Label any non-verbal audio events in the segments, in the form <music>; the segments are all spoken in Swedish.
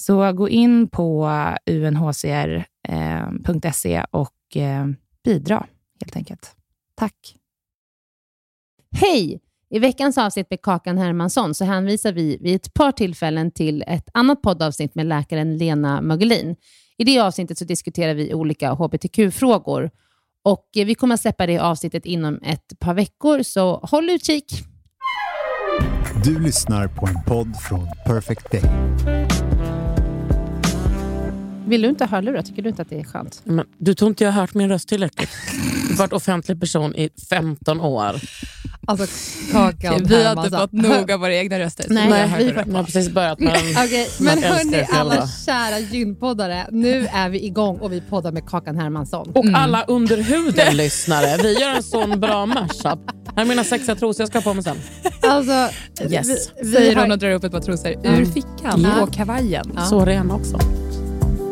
Så gå in på unhcr.se eh, och eh, bidra helt enkelt. Tack. Hej! I veckans avsnitt med Kakan Hermansson så hänvisar vi vid ett par tillfällen till ett annat poddavsnitt med läkaren Lena Mögelin. I det avsnittet så diskuterar vi olika hbtq-frågor och vi kommer att släppa det avsnittet inom ett par veckor, så håll utkik. Du lyssnar på en podd från Perfect Day. Vill du inte ha hörlurar? Tycker du inte att det är skönt? Men, du tror inte jag har hört min röst tillräckligt? Jag har varit offentlig person i 15 år. Alltså, Kakan Vi har inte fått nog av våra egna röster. Nej, jag vi. Man har precis börjat Man men älskar hörni, alla kära gynpoddare. Nu är vi igång och vi poddar med Kakan Hermansson. Och alla under huden-lyssnare. Vi gör en sån bra mashup. Här är mina sexiga trosor jag ska ha på mig sen. Alltså, Yes. vi, vi Säger har, hon och drar upp ett par trosor ur fickan Ja. på kavajen. Ja. Så rena också.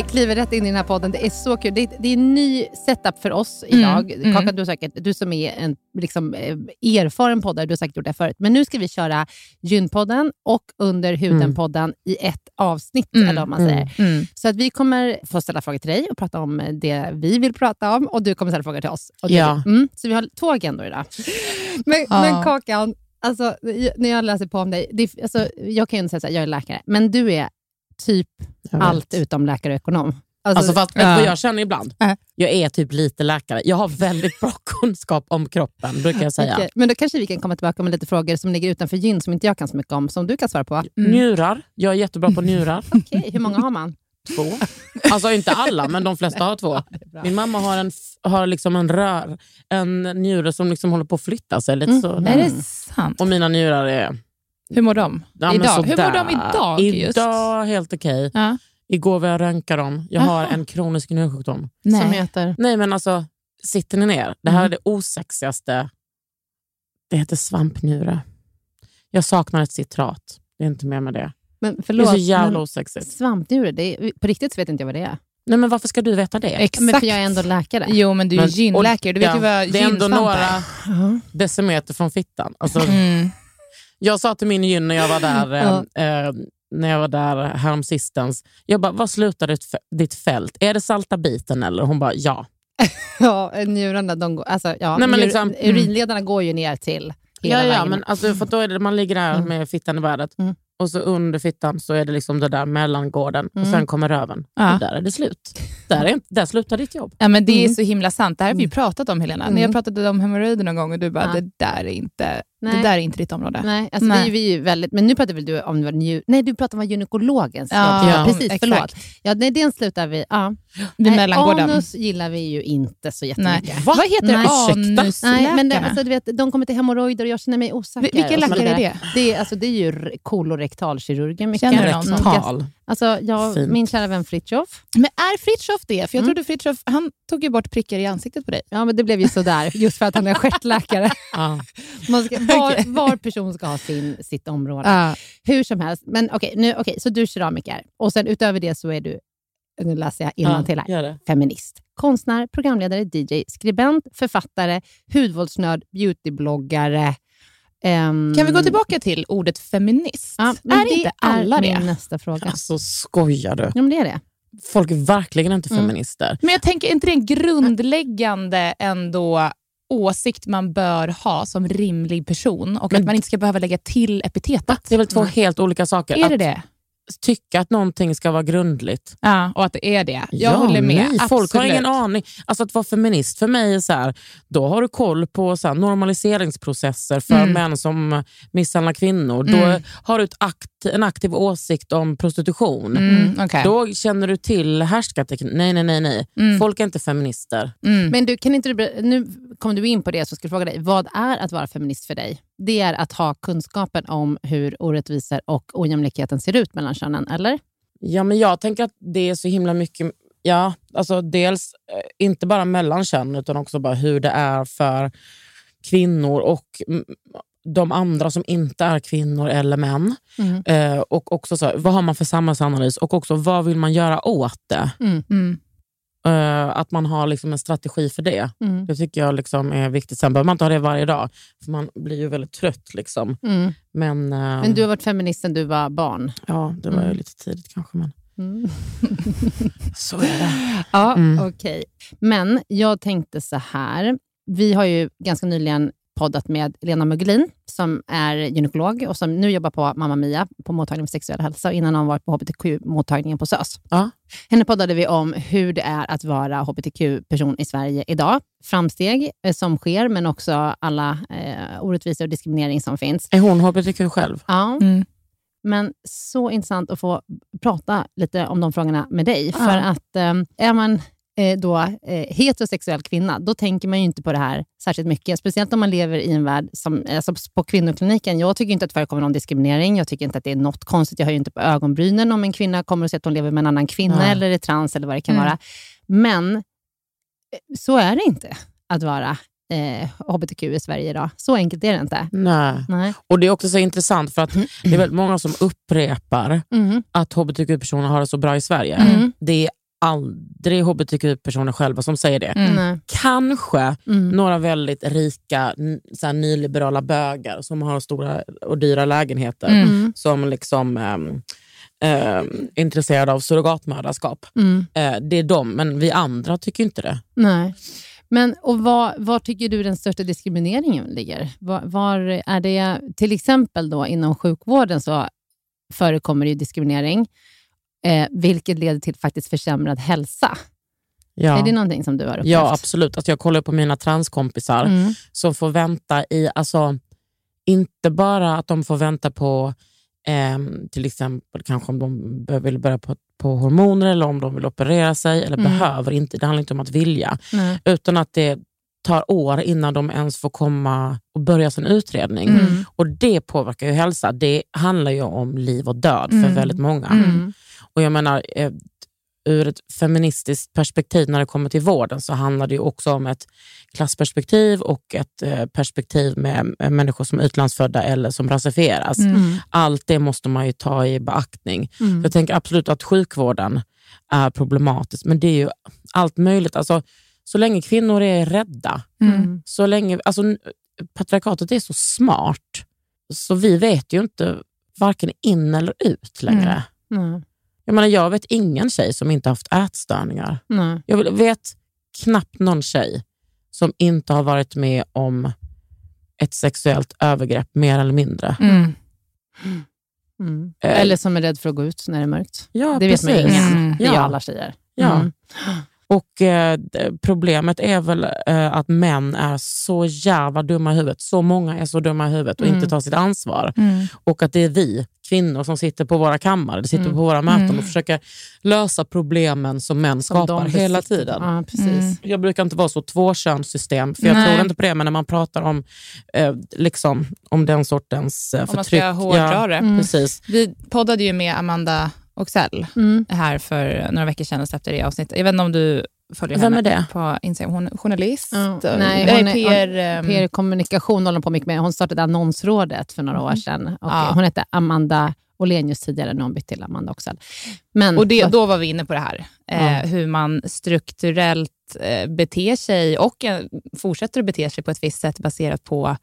kliver rätt in i den här podden. Det är så kul. Det är, det är en ny setup för oss idag. mm. Kakan, du, säkert, du som är en liksom, eh, erfaren poddare, du har säkert gjort det förut. Men nu ska vi köra Gynpodden och Under huden-podden i ett avsnitt, Mm, eller man säger. Mm. Så att vi kommer få ställa frågor till dig och prata om eh, det vi vill prata om och du kommer ställa frågor till oss. Och Ja. Mm, så vi har två agendor idag. <laughs> Men, Ja. men Kakan, alltså, när jag läser på om dig, det, alltså, jag kan ju inte säga att jag är läkare, men du är typ allt utom läkare och ekonom. Alltså, fast, vet du Ja. vad jag känner ibland? Äh. Jag är typ lite läkare. Jag har väldigt bra <laughs> kunskap om kroppen, brukar jag säga. Okej, Men då kanske vi kan komma tillbaka med lite frågor som ligger utanför gyn, som inte jag kan så mycket om, som du kan svara på. Mm. Njurar. Jag är jättebra på njurar. <laughs> Okej, hur många har man? Två. Alltså inte alla, men de flesta har två. Min mamma har en, har liksom en rör, en njure som liksom håller på att flytta sig lite så. Är det sant? Och mina njurar är... Hur mår de? Ja, idag? Hur mår de idag? Just? Idag helt okej. Ja. Igår var jag röntga dem. Jag har Aha. en kronisk njursjukdom. Som Nej. heter? Nej men alltså, sitter ni ner? Det här Mm. är det osexigaste. Det heter svampnjure. Jag saknar ett citrat. Det är inte mer med det. Men Det är förlåt, så jävla osexigt. svampnjure, det är, på riktigt så vet inte jag vad det är. Nej men varför ska du veta det? Exakt. Men för jag är ändå läkare. Jo, men du är Men- gynläkare. Du vet Ja, ju vad det är ändå gynsvamp några decimeter från fittan. Alltså, Mm. Jag sa till min gyn när jag var där, <laughs> eh, eh, när jag var där häromsistens, jag bara, vad slutar ditt, ditt fält? Är det salta biten eller? Hon bara, ja. <laughs> Ja, njurarna, de går, alltså, ja, Nej, men njur- liksom- urinledarna går ju ner till hela Ja, ja vägen. men alltså, för då är det, man ligger där Mm. med fittan i vädret Mm. och så under fittan så är det liksom det där mellangården och Mm. sen kommer röven. Ja. Och där är det slut. Där, är, inte- där slutar ditt jobb. Ja, men det är Mm. så himla sant. Det här har vi Mm. pratat om, Helena. Mm. När jag pratade om hemorrojder någon gång och du bara, Ja. det, där är inte, Nej. det där är inte ditt område. Nej, alltså Nej. Vi, vi är ju väldigt, men nu pratar väl du om nju, Nej, du pratar om vad gynekologens Ja, jobb. ja, precis. exakt. Förlåt. Ja, nej, den slutar vi. Ja. Vid Nej, mellangården. Anus gillar vi ju inte så Nej. jättemycket. Vad heter Nej. anusläkarna? Nej, men det, alltså, du vet, de kommer till hemorrojder och jag känner mig osäker. Vil- Vilka och så läkare är det? Det är, alltså, det är ju. Mycket. Känner du någon? Rektal. Alltså, jag, Fint. min kära vän Fritjof. Men är Fritiof det? För jag Mm. trodde Fritiof, han tog ju bort prickar i ansiktet på dig. Ja, men det blev ju sådär, just för att han är stjärtläkare. <laughs> Man ska, var, var person ska ha sin, sitt område. Ja. Hur som helst. Men okej, nu, okej, så du är keramiker. Och sen utöver det så är du, nu läser jag innantill här, gör det. feminist. Konstnär, programledare, DJ, skribent, författare, hudvårdsnörd, beautybloggare. Ehm, Kan vi gå tillbaka till ordet feminist? Ja, men är det inte alla är det? min nästa fråga. Alltså skojar du? Ja, men det är det. Folk är verkligen inte Mm. feminister. Men jag tänker, är inte det en grundläggande ändå åsikt man bör ha som rimlig person och Men- att man inte ska behöva lägga till epitetet? Det är väl två helt olika saker. Är det att det? Tycka att någonting ska vara grundligt. Ja, och att det är det. Jag Ja, håller med. Nej, folk har ingen aning. Alltså att vara feminist för mig är så här, då har du koll på så här, normaliseringsprocesser för Mm. män som misshandlar kvinnor. Då Mm. har du ett akt, en aktiv åsikt om prostitution. Mm, okej. Då känner du till härskarteknik. Nej, nej, nej. nej. Mm. Folk är inte feminister. Mm. Men du, kan inte du, nu kom du in på det, så ska jag fråga dig. Vad är att vara feminist för dig? Det är att ha kunskapen om hur orättvisor och ojämlikheten ser ut mellan könen, eller? Ja, men jag tänker att det är så himla mycket, ja, alltså dels eh, inte bara mellan kön utan också bara hur det är för kvinnor och mm, de andra som inte är kvinnor eller män. Mm. Eh, och också så, vad har man för samhällsanalys och också vad vill man göra åt det? Mm. Eh, att man har liksom en strategi för det. Mm. Det tycker jag liksom är viktigt. Sen behöver man inte ha det varje dag, för man blir ju väldigt trött. Liksom. Mm. Men, eh, Men du har varit feminist sedan du var barn. ja, det var ju Mm. lite tidigt kanske. Men Mm. <laughs> så är det. Ja, Mm. okej. Men jag tänkte så här. Vi har ju ganska nyligen poddat med Lena Mögelin, som är gynekolog och som nu jobbar på Mamma Mia, på mottagningen för sexuell hälsa, och innan har hon varit på hbtq-mottagningen på SÖS. Ja. Henne poddade vi om hur det är att vara hbtq-person i Sverige idag. Framsteg eh, som sker, men också alla eh, orättvisor och diskriminering som finns. Är hon hbtq själv? Ja. Mm. Men så intressant att få prata lite om de frågorna med dig. Ja. För att eh, är man eh, då eh, heterosexuell kvinna, då tänker man ju inte på det här särskilt mycket. Speciellt om man lever i en värld som alltså på kvinnokliniken. Jag tycker inte att det förekommer någon diskriminering. Jag tycker inte att det är något konstigt. Jag höjer inte på ögonbrynen om en kvinna kommer och säger att hon lever med en annan kvinna Nej. eller är trans eller vad det kan Mm. vara. Men eh, så är det inte att vara eh, hbtq i Sverige idag. Så enkelt är det inte. Nej. Nej. Och Det är också så intressant för att det är väldigt många som upprepar Mm. att hbtq-personer har det så bra i Sverige. Mm. Det är aldrig hbtq-personer själva som säger det. Mm. Kanske Mm. några väldigt rika så här, nyliberala bögar som har stora och dyra lägenheter. Mm. Som liksom ehm, ehm, är intresserade av surrogatmödraskap. Mm. Eh, det är de, men vi andra tycker inte det. Nej. Men och var, var tycker du den största diskrimineringen ligger? Var, var är det, till exempel då inom sjukvården så förekommer det ju diskriminering, eh, vilket leder till faktiskt försämrad hälsa. Ja, Är det någonting som du har upplevt? ja absolut. Alltså, jag kollar på mina transkompisar Mm. som får vänta i, alltså inte bara att de får vänta på ehm, till exempel kanske om de vill börja på, på hormoner eller om de vill operera sig eller Mm. behöver inte. Det handlar inte om att vilja. Nej. Utan att det tar år innan de ens får komma och börja sin utredning. Mm. Och Det påverkar ju hälsa. Det handlar ju om liv och död för Mm. väldigt många. Mm. Och jag menar, eh, ur ett feministiskt perspektiv när det kommer till vården så handlar det ju också om ett klassperspektiv och ett eh, perspektiv med eh, människor som är utlandsfödda eller som rasifieras. Mm. Allt det måste man ju ta i beaktning. Mm. Jag tänker absolut att sjukvården är problematisk, men det är ju allt möjligt. Alltså, så länge kvinnor är rädda, Mm. så länge, alltså, patriarkatet är så smart, så vi vet ju inte varken in eller ut längre. Nej. Jag, menar, jag vet ingen tjej som inte haft ätstörningar. Nej. Jag vet knappt någon tjej som inte har varit med om ett sexuellt övergrepp, mer eller mindre. Mm. Mm. Eh, Eller som är rädd för att gå ut när det är mörkt. Ja, Det vet man ju precis. ingen. Mm. Det gör alla tjejer. Ja. Och eh, Problemet är väl eh, att män är så jävla dumma i huvudet. Så många är så dumma i huvudet och Mm. inte tar sitt ansvar. Mm. Och att det är vi kvinnor som sitter på våra kammare, sitter Mm. på våra möten Mm. och försöker lösa problemen som män Som skapar hela tiden. Ja, precis. Mm. Jag brukar inte vara så tvåkönssystem, för jag Nej. tror inte på det, men när man pratar om, eh, liksom, om den sortens eh, Om man förtryck. ska hårdra det. Mm. precis. Vi poddade ju med Amanda Oxell Mm. här för några veckor sedan och släppte det avsnittet. Jag vet inte om du följer Vem henne är det? på Instagram. Hon är journalist. Och- nej, hon är- PR, ehm, PR kommunikation håller hon på mycket med. Hon startade Annonsrådet för några år sedan. Och Ja. Hon hette Amanda Olenius tidigare, nu har hon bytt till Amanda Oxell. Men, Och det, då var vi inne på det här. Eh. Hur man strukturellt eh, beter sig och eh, fortsätter att bete sig på ett visst sätt baserat på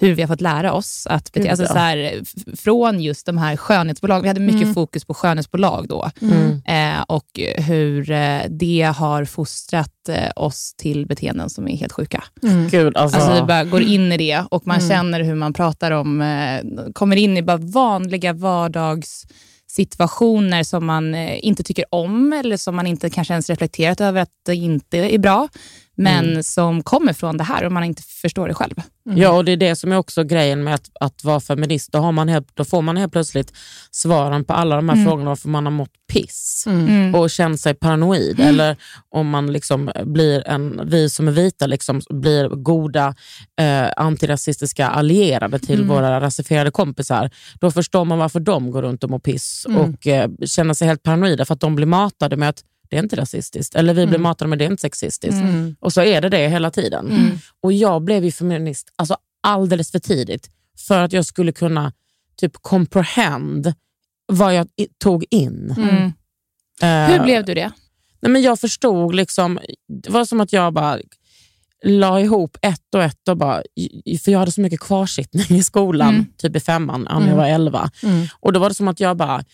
hur vi har fått lära oss att bete alltså, så här, Från just de här skönhetsbolagen. Vi hade mycket Mm. fokus på skönhetsbolag då. Mm. Eh, och hur eh, det har fostrat eh, oss till beteenden som är helt sjuka. Mm. Gud, alltså, Alltså vi bara går in i det och man Mm. känner hur man pratar om, eh, kommer in i bara vanliga vardagssituationer som man eh, inte tycker om eller som man inte kanske ens reflekterat över att det inte är bra, men Mm. som kommer från det här och man inte förstår det själv. Ja, och det är det som är också grejen med att, att vara feminist. Då, har man helt, då får man helt plötsligt svaren på alla de här Mm. frågorna varför man har mått piss Mm. och känt sig paranoid. Eller om man liksom blir en, vi som är vita liksom blir goda eh, antirasistiska allierade till Mm. våra rasifierade kompisar. Då förstår man varför de går runt och mår piss Mm. och eh, känner sig helt paranoida för att de blir matade med att det är inte rasistiskt. Eller vi blir Mm. matade med det är inte sexistiskt. Mm. Och så är det det hela tiden. Mm. Och jag blev ju feminist alltså alldeles för tidigt för att jag skulle kunna typ comprehend vad jag tog in. Mm. Eh, Hur blev du det? nej men jag förstod, liksom, det var som att jag bara la ihop ett och ett. Och bara, för Jag hade så mycket kvarsittning i skolan, Mm. typ i femman, när jag Mm. var elva. Mm. Och Då var det som att jag bara...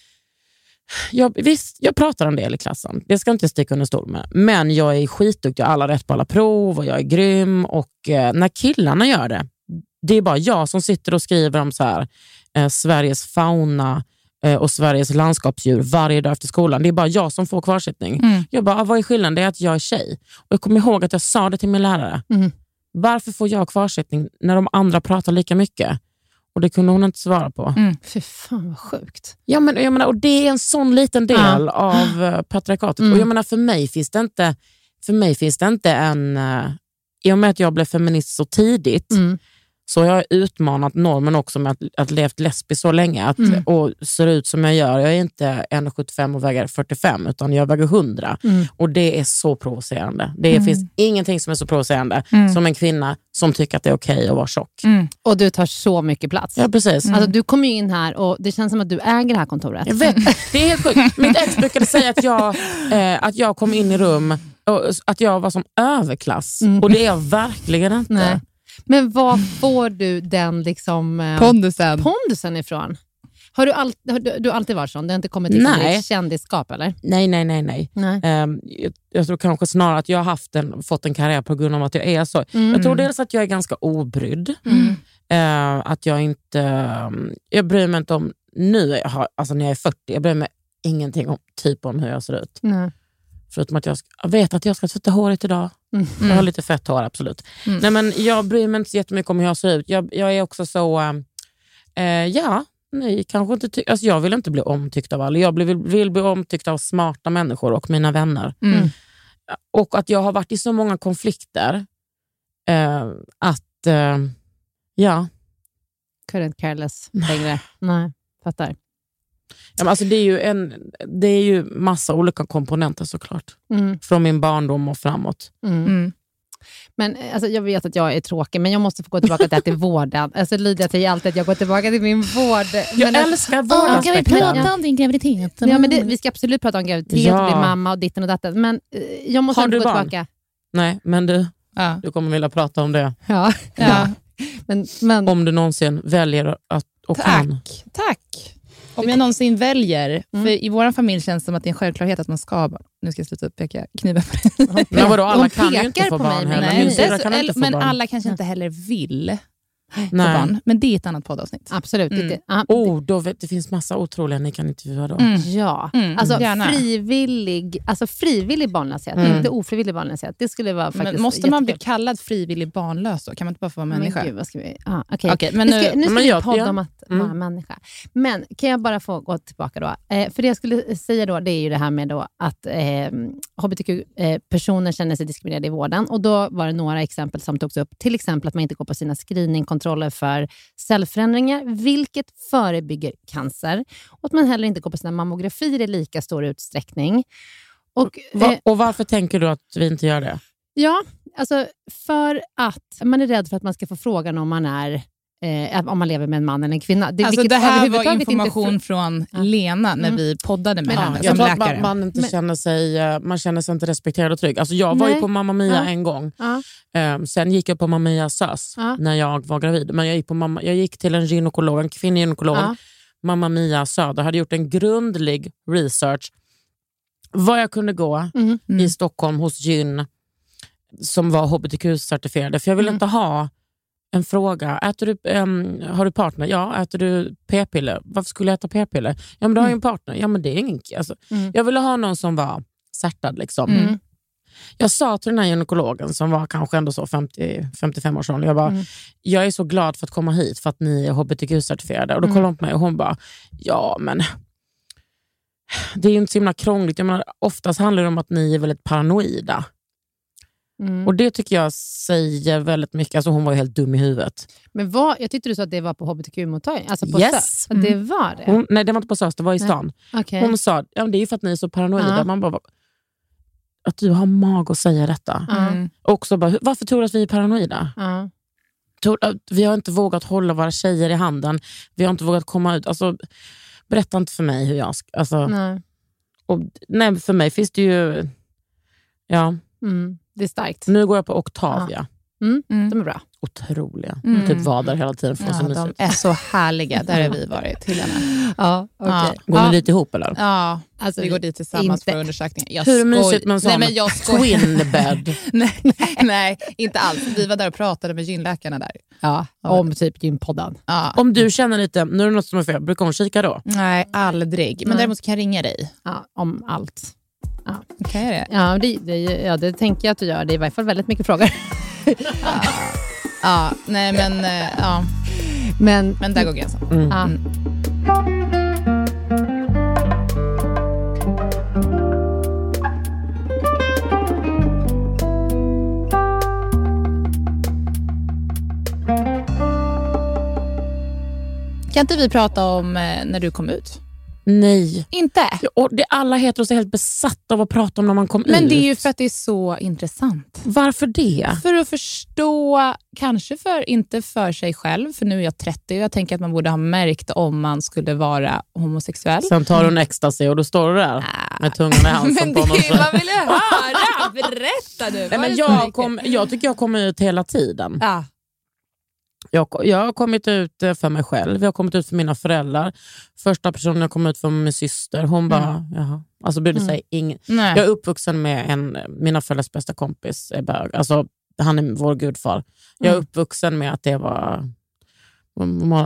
Jag, visst, jag pratar en del i klassen, det ska jag inte sticka under stol med. Men jag är skitduktig, jag har alla rätt på alla prov och jag är grym. Och eh, när killarna gör det, det är bara jag som sitter och skriver om så här, eh, Sveriges fauna eh, och Sveriges landskapsdjur varje dag efter skolan. Det är bara jag som får kvarsittning. Mm. Jag bara, ah, vad är skillnaden? Det är att jag är tjej. Och jag kommer ihåg att jag sa det till min lärare. Mm. Varför får jag kvarsittning när de andra pratar lika mycket? Och Det kunde hon inte svara på. Mm. Fy fan vad sjukt. Ja, men, jag menar, och Det är en sån liten del av uh, patriarkatet. Mm. Och jag menar, för, mig finns det inte, för mig finns det inte en... Uh, I och med att jag blev feminist så tidigt Mm. Så har jag utmanat normen också med att, att levt lesbiskt så länge att, Mm. och ser ut som jag gör. Jag är inte 1,75 och väger 45 utan jag väger 100 Mm. och det är så provocerande. Det Mm. finns ingenting som är så provocerande Mm. som en kvinna som tycker att det är okej att vara tjock. Mm. Och du tar så mycket plats. Ja, precis. Alltså, du kommer in här och det känns som att du äger det här kontoret. Jag vet, det är helt sjukt. Mitt ex brukade säga att jag, eh, att jag kom in i rum och att jag var som överklass. Mm. Och det är jag verkligen inte. Nej. Men var får du den liksom, eh, Pondusen. pondusen ifrån? Har du, all, har du, du alltid varit sån? Du har inte kommit till Nej. kändisskap eller? nej, nej, nej. nej. Nej. Ehm, jag, jag tror kanske snarare att jag har haft en, fått en karriär på grund av att jag är så. Mm. Jag tror dels att jag är ganska obrydd. Mm. Eh, att jag inte... ehm, jag bryr mig inte om nu, jag har, alltså när jag är 40, jag bryr mig ingenting om, typ om hur jag ser ut. Nej. Förutom att jag, jag vet att jag ska tvätta håret idag. Mm. Jag har lite fett hår, absolut. Mm. Nej, men jag bryr mig inte så jättemycket om hur jag ser ut. Jag, jag är också så... eh, eh, ja, nej, kanske inte ty- alltså jag vill inte bli omtyckt av alla. Jag vill, vill bli omtyckt av smarta människor och mina vänner. Mm. Och att jag har varit i så många konflikter eh, att... Eh, ja, Couldn't care less längre. Nej, fattar. Ja, men alltså det, är ju en, det är ju massa olika komponenter såklart. Mm. Från min barndom och framåt. Mm. Mm. Men eh, alltså, jag vet att jag är tråkig, men jag måste få gå tillbaka till, till vården. <laughs> Alltså, Lydia säger alltid att jag går tillbaka till min vård. Jag men, älskar vårdaspekten. om din graviditet? Ja, men det, vi ska absolut prata om graviditet Ja. och bli mamma och ditten och datten, men eh, jag måste Har du gå barn? tillbaka. Nej, men du, Ja. du kommer vilja prata om det. Ja. Ja. Men, men, Om du någonsin väljer att och kan. Tack. Om jag någonsin väljer, Mm. för i vår familj känns det som att det är en självklarhet att man ska ha barn. Nu ska jag sluta peka kniven på dig. Men vadå, alla kan ju inte pekar få på mig, barn men heller. nej, så- kan inte få men barn. alla kanske inte heller vill Nej. barn. Men det är ett annat poddavsnitt. absolut Mm. inte. Ja, Oh, då vet, det finns massa otroliga ni kan intervjua då. Mm. Ja, Mm, alltså gärna. frivillig, alltså frivillig barnlöshet, Mm. inte ofrivillig barnlöshet. Det skulle vara faktiskt Men måste man bli jättekul. kallad frivillig barnlös då? Kan man inte bara få vara människa? Men gud, vad ska vi... Ah, men nu ska, nu, ska men vi jag- podda ja. om att Mm. vara människa. Men kan jag bara få gå tillbaka då? Eh, för det jag skulle säga då, det är ju det här med då att eh, hbtq-personer känner sig diskriminerade i vården. Och Då var det några exempel som togs upp. Till exempel att man inte går på sina screeningkontroller för cellförändringar, vilket förebygger cancer. Och att man heller inte går på sina mammografier i lika stor utsträckning. Och, Va, eh, och varför tänker du att vi inte gör det? Ja, alltså för att man är rädd för att man ska få frågan om man är eh, om man lever med en man eller en kvinna. Det, alltså, det här var inte information fr- från Ja. Lena när Mm. vi poddade med henne Jag som läkare. man, man, inte Men- känner sig, eh, man känner sig inte respekterad och trygg. Alltså jag var ju på Mamma Mia Ja. en gång. Ja. Eh, sen gick jag på Mamma Mia SÖS Ja. när jag var gravid. Men jag gick, på mamma, jag gick till en gynekolog, en kvinnlig gynekolog, Ja. Mamma Mia Söder, hade gjort en grundlig research var jag kunde gå Mm. Mm. i Stockholm hos gyn som var hbtq-certifierade. För jag ville Mm. inte ha en fråga. Äter du, ehm, har du partner? Ja. Äter du p-piller? Varför skulle jag äta p-piller? Ja, men du har ju en partner. Ja, men det är ingen... Alltså, Mm. Jag ville ha någon som var certad. Liksom. Mm. Jag sa till den här gynekologen som var kanske ändå så 50, 55 års ålder, jag bara, Mm. jag är så glad för att komma hit för att ni är hbtq-certifierade. Och då Mm. kollade hon på mig och hon bara, ja men det är ju inte så himla krångligt. Jag menar, oftast handlar det om att ni är väldigt paranoida. Mm. Och det tycker jag säger väldigt mycket. Alltså hon var ju helt dum i huvudet. Men vad, jag tyckte du sa att det var på hbtq-mottagningen. Alltså på Yes. SÖS. Ja, Det var det? Hon, nej, det var inte på SÖS, det var i stan. Okej. Hon sa, ja, det är ju för att ni är så paranoida. Ja. Man bara, att du har mag att säga detta. Mm. Och så bara, varför tror du att vi är paranoida? Att Vi har inte vågat hålla våra tjejer i handen. Vi har inte vågat komma ut. Alltså, berätta inte för mig hur jag ska... Alltså, Nej. och, nej, för mig finns det ju... Ja, Mm. Det är starkt. nu går jag på Octavia. Mm. De är bra. otroliga. Mm. Typ var där hela tiden för var så Ja, de är så härliga. Där har vi varit, Helena. Ja, okej. Ja. Går Ja. ni dit ihop eller? Ja, Alltså, vi går dit tillsammans inte- för undersökningen. Jag Hur mysigt med en sån Nej, men jag skoj- twin bed? <laughs> nej, nej, nej, inte alls. Vi var där och pratade med gynläkarna där. Ja, om typ gympodden. Ja. Om du känner lite, nu är det något som är fel, brukar hon kika då? Nej, aldrig. Men däremot kan jag ringa dig. Ja, om allt. Kan jag det? Ja det, det, ja, det tänker jag att du gör. Det är i varje fall väldigt mycket frågor. <laughs> Ja, nej men, eh, ja. Men, men där går gränsen. Mm. ja. Kan inte vi prata om eh, när du kom ut? Nej. Inte? Och det, alla heteros är helt besatta av att prata om när man kom ut. Men det är ju för att det är så intressant. Varför det? För att förstå, kanske för, inte för sig själv, för nu är jag 30 och jag tänker att man borde ha märkt om man skulle vara homosexuell. Sen tar du en ecstasy och då står du där med tungan i <laughs> halsen Men på det någon. är vad vill jag höra? Berätta nu. Nej, men jag, kom, jag tycker jag kommer ut hela tiden. Ja. Jag, jag har kommit ut eh, för mig själv, jag har kommit ut för mina föräldrar. Första personen jag kom ut för var min syster. Hon bara, jaha. Alltså brydde sig ingen. Nej. Jag är uppvuxen med en, mina föräldrars bästa kompis är bög. Alltså, han är vår gudfar. Jag är uppvuxen med att det var...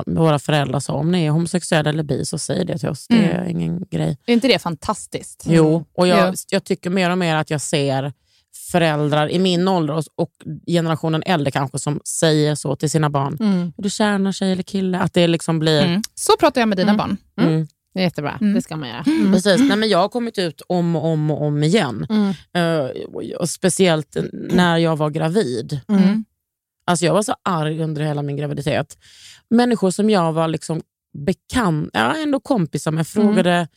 Våra föräldrar sa om ni är homosexuella eller bi så säg det till oss. Det är ingen grej. Är inte det fantastiskt? Jo, och jag, Jo. jag tycker mer och mer att jag ser föräldrar i min ålder och, och generationen äldre kanske som säger så till sina barn. Mm. Är du kär i tjej eller kille? Att det liksom blir... Mm. Så pratar jag med dina barn. Mm. Det är jättebra. Mm. Det ska man göra. Mm. Precis. Nej, men jag har kommit ut om och om, och om igen. Mm. Och- och speciellt när jag var gravid. Mm. Alltså jag var så arg under hela min graviditet. Människor som jag var liksom bekant, ja, ändå kompisar med frågade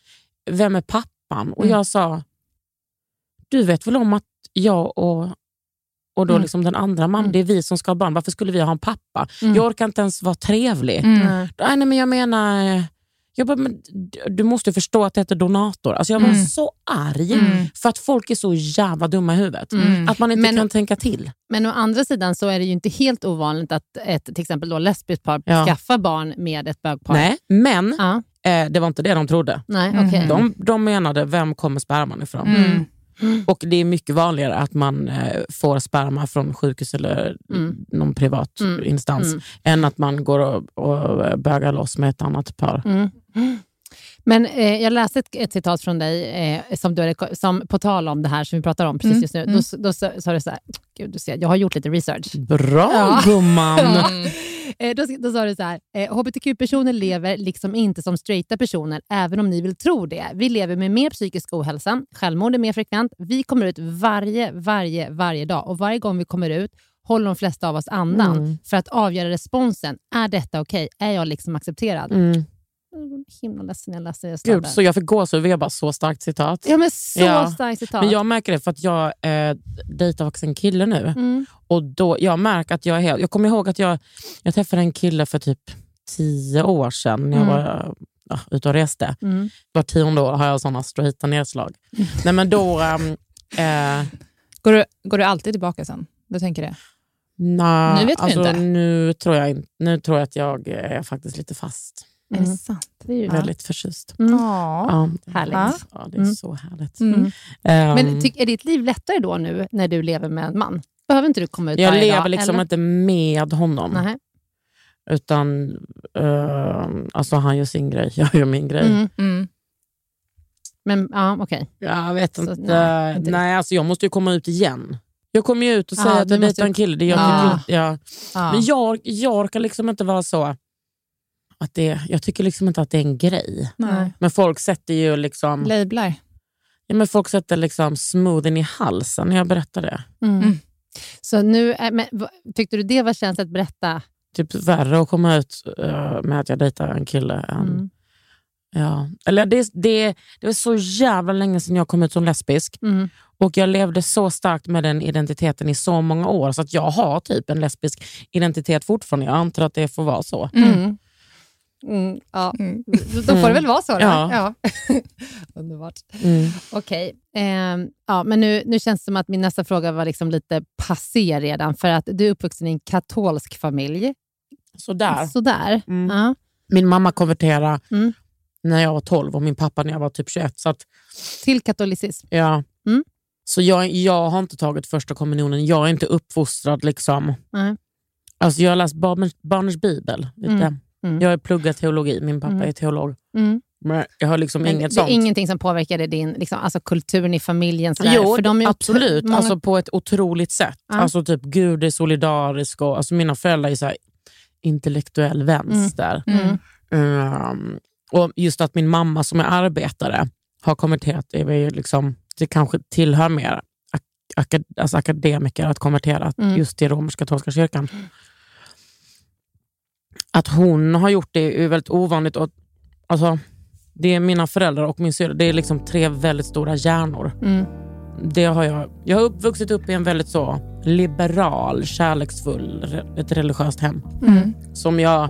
vem är pappan? Och Mm. jag sa, du vet väl om att jag och, och då Mm. liksom den andra mamman, Mm. det är vi som ska ha barn. Varför skulle vi ha en pappa? Mm. Jag orkar inte ens vara trevlig. Mm. Nej. Nej, men jag menar, jag bara, men, du måste förstå att det heter donator. Alltså jag var Mm. så arg Mm. för att folk är så jävla dumma i huvudet. Mm. Att man inte Men- kan tänka till. Men å andra sidan så är det ju inte helt ovanligt att ett till exempel då lesbiskt par Ja. skaffar barn med ett bögpar. Nej, men Ja. eh, det var inte det de trodde. Nej, Mm. okej. De, de menade, vem kommer sperman ifrån? Mm. Och det är mycket vanligare att man eh, får sperma från sjukhus eller Mm. någon privat Mm. instans Mm. än att man går och, och bögar loss med ett annat par. Men eh, jag läste ett, ett citat från dig eh, som, du hade, som på tal om det här som vi pratar om precis Mm. just nu. Mm. Då, då sa du så här, Gud, du ser, jag har gjort lite research. Bra Ja. gumman! Mm. <laughs> Eh, då, då sa du så här, eh, hbtq-personer lever liksom inte som straighta personer, även om ni vill tro det. Vi lever med mer psykisk ohälsa, självmord är mer frekvent. Vi kommer ut varje, varje, varje dag och varje gång vi kommer ut håller de flesta av oss andan Mm. för att avgöra responsen. Är detta okej? Är jag liksom accepterad? Mm. Himla ledsen när jag läser det. Gud, så jag fick gåshud. Vi har bara så starkt citat. Ja, men så Ja. starkt citat. Men jag märker det för att jag eh, dejtar faktiskt en kille nu. Mm. Och då, jag märker att jag är helt... Jag kommer ihåg att jag, jag träffade en kille för typ tio år sedan när jag Mm. var ja, ute och reste. Mm. Var tionde år har jag såna straighta nedslag. <laughs> Nej, men då... ehm, eh, Går, du, går du alltid tillbaka sen? Du tänker det? na, Nu vet vi alltså, inte. Nu tror, jag, nu tror jag att jag är faktiskt lite fast. Är Mm. det sant? Det är ju Väldigt förtjust. Mm. Ja. Ja, Härligt. Ja. ja, det är Mm. så härligt. Mm. Ehm, Men ty, är ditt liv lättare då nu när du lever med en man? Behöver inte du komma ut jag varje lever dag? liksom eller? inte med honom. Nähä. Utan eh, alltså han gör sin grej, jag gör min grej. Mm. Mm. Men ja, okej. Jag vet Så, inte. nej, nej, inte alltså jag måste ju komma ut igen. Jag kommer ju ut och säga att jag dejtar en kille. Det jag Ja. tycker, ja. Ja. Men jag, jag orkar liksom inte vara så... Att det, jag tycker liksom inte att det är en grej. Nej. Men folk sätter ju liksom, Lablar. ja, men folk sätter liksom smoothen i halsen när jag berättar det. Mm. Mm. Så nu, är- men, tyckte du det var känsligt att berätta? Typ värre att komma ut eh, med att jag dejtar en kille än... Mm. Ja. Eller det, det, det var så jävla länge sedan jag kom ut som lesbisk. Mm. Och jag levde så starkt med den identiteten i så många år så att jag har typ en lesbisk identitet fortfarande. Jag antar att det får vara så. Mm. Mm. Mm, ja. Mm. Då får det väl vara så. Då. Ja. <laughs> Underbart. Mm. Okej. Ehm, ja, men nu, nu känns det som att min nästa fråga var liksom lite passé redan, för att du är uppvuxen i en katolsk familj. Sådär. Sådär. Mm. Ja. Min mamma konverterade Mm. när jag var 12 och min pappa när jag var typ 21. Så att, Till katolicism. ja. Mm. Så jag, jag har inte tagit första kommunionen. Jag är inte uppfostrad. liksom. Nej. Alltså jag har läst barners, barners bibel. Lite. Mm. Mm. Jag har pluggat teologi. Min pappa Mm. är teolog. Mm. Men jag har liksom Men inget det sånt. är ingenting som påverkade din liksom, alltså kulturen i familjen? Sådär. Jo, för de är absolut. Många... Alltså på ett otroligt sätt. Ja. Alltså typ Gud är solidarisk. Och, alltså mina föräldrar är så här, intellektuell vänster. Mm. Ehm, och just att min mamma som är arbetare har konverterat, det, är ju liksom, det kanske tillhör mer ak- alltså akademiker att konvertera Mm. just till romersk-katolska kyrkan. Att hon har gjort det är väldigt ovanligt. Och, alltså, det är mina föräldrar och min syster. Det är liksom tre väldigt stora hjärnor. Mm. Det har jag, jag har uppvuxit upp i en väldigt så liberal, kärleksfull, ett religiöst hem. Mm. Som jag...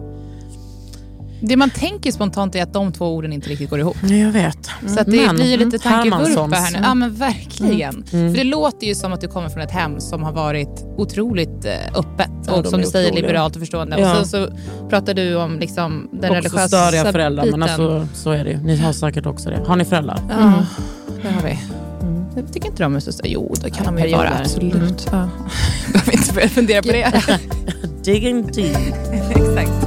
Det man tänker spontant är att de två orden inte riktigt går ihop. Jag vet. Så att det Men, blir lite mm, tankevurpa här nu. Ja, men verkligen. Mm. För det låter ju som att du kommer från ett hem som har varit otroligt eh, öppet Ja, och som du säger otroliga. liberalt och förstående. Ja. Och sen så pratar du om liksom den också religiösa störiga föräldrar, biten. men alltså, så är det ju. Ni har säkert också det. Har ni föräldrar? Ja, det har vi. Jag tycker inte de är så stora. Jo, det kan de ju vara. Absolut. Ja. <laughs> Behöver inte börja fundera på det. <laughs> Digging deep. <laughs> Exakt.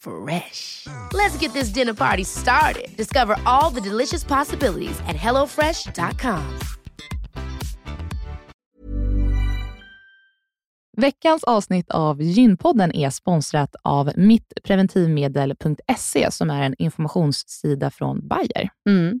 Fresh. Let's get this dinner party started. Discover all the delicious possibilities at hellofresh.com. Veckans avsnitt av Gynpodden är sponsrat av mittpreventivmedel.se som är en informationssida från Bayer. Mm.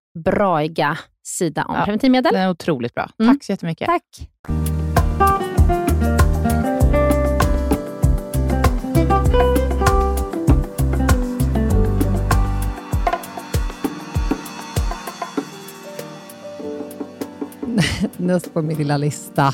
braiga sida om Ja. preventivmedel. Den är otroligt bra. Mm. Tack så jättemycket. Tack. <laughs> Näst på min lilla lista.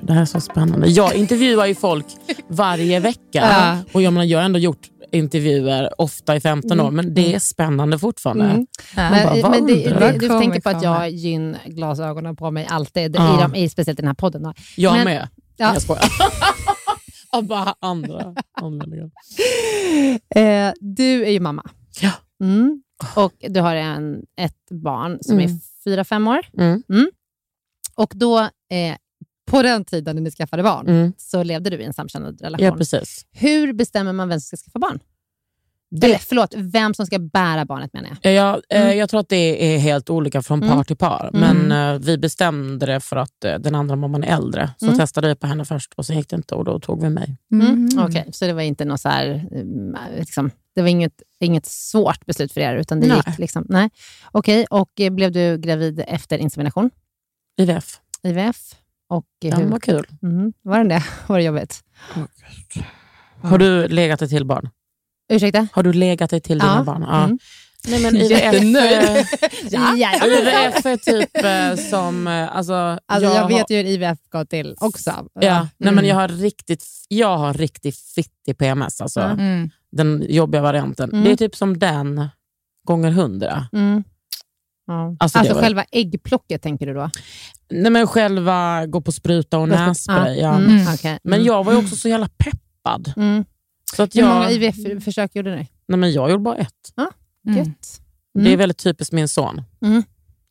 Det här är så spännande. Jag intervjuar ju folk varje vecka. Ja. Och jag, menar, jag har ändå gjort intervjuer ofta i 15 år, men det är spännande fortfarande. Mm. Man Men, bara, men det, det, du? tänker på att jag komma. har gyn-glasögonen på mig alltid, Ja. i, de, i, speciellt i den här podden. då. Jag Men- med. Ja. Jag skojar. <laughs> Av bara andra anledningar. Eh, du är ju mamma. Ja. Mm. Och du har en, ett barn som Mm. är fyra, fem år. Mm. Och då, eh, på den tiden när ni skaffade barn, Mm. så levde du i en samkönad relation. Ja, precis. Hur bestämmer man vem som ska skaffa barn? Det- Eller förlåt, vem som ska bära barnet menar jag. Jag, eh, Mm. jag tror att det är helt olika från par Mm. till par. Mm. Men eh, vi bestämde det för att eh, den andra mamman är äldre. Så Mm. testade vi på henne först och sen gick det inte och då tog vi mig. Mm. Okej, så det var inte något så här, mm, liksom, det var inget, inget svårt beslut för er, utan det Nej. gick liksom, nej. Okej, och eh, blev du gravid efter insemination, IVF. IVF? Och eh, Ja, hur, vad kul. mm, var den det? <laughs> Var det jobbigt? Har du legat dig till barn? Ursäkta? Har du legat dig till Ja. dina barn? Ja. Mm. Nej, men IVF, Jättenöjd. eh, Ja. <laughs> IVF är typ eh, som... eh, Alltså, Alltså, jag, har- vet ju hur IVF går till också. Ja, nej, Mm. men jag har riktigt, jag har riktigt fittig PMS, alltså. Mm. den jobbiga varianten. Mm. Det är typ som den gånger hundra. Mm. Ja. Alltså, Alltså, det var- själva äggplocket tänker du då? Nej, men själva gå på spruta och nässpray. Ja. Mm. Mm. okej. Men Mm. jag var ju också så jävla peppad. Mm. Så att Hur många jag, IVF-försök gjorde ni? nej, men jag gjorde bara ett. Mm. Gött. Det är väldigt typiskt min son.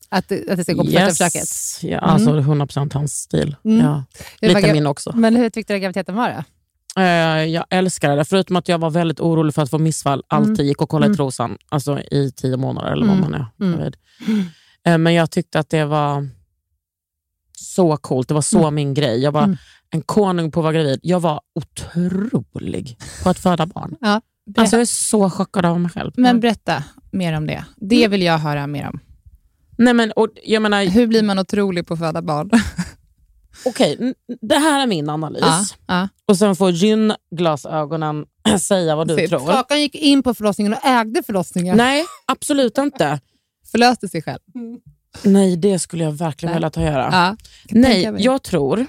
Att, att det ska gå på första försöket? Ja, alltså 100% hans stil. Mm. Ja. Lite min också. Men hur tyckte du att graviditeten var då? Eh, jag älskade det, förutom att jag var väldigt orolig för att få missfall. Alltid gick och kollade Mm. i trosan, alltså i tio månader eller vad Mm. man är Mm. gravid. Eh, Men jag tyckte att det var så coolt. Det var så Mm. min grej. Jag var Mm. en konung på att vara gravid. Jag var otrolig på att föda barn. Ja. Alltså jag är så chockad av mig själv. Men berätta mer om det. Det vill jag höra mer om. Nej, men, och, jag menar, Hur blir man otrolig på att föda barn? <laughs> okej, n- det här är min analys. Ja, ja. Och sen får gyn-glasögonen <clears throat> säga vad du Sitt. tror. Kakan gick in på förlossningen och ägde förlossningen. Nej, absolut inte. Förlöste sig själv. Nej, det skulle jag verkligen Nej. vilja ta göra. Ja, kan Nej, jag tror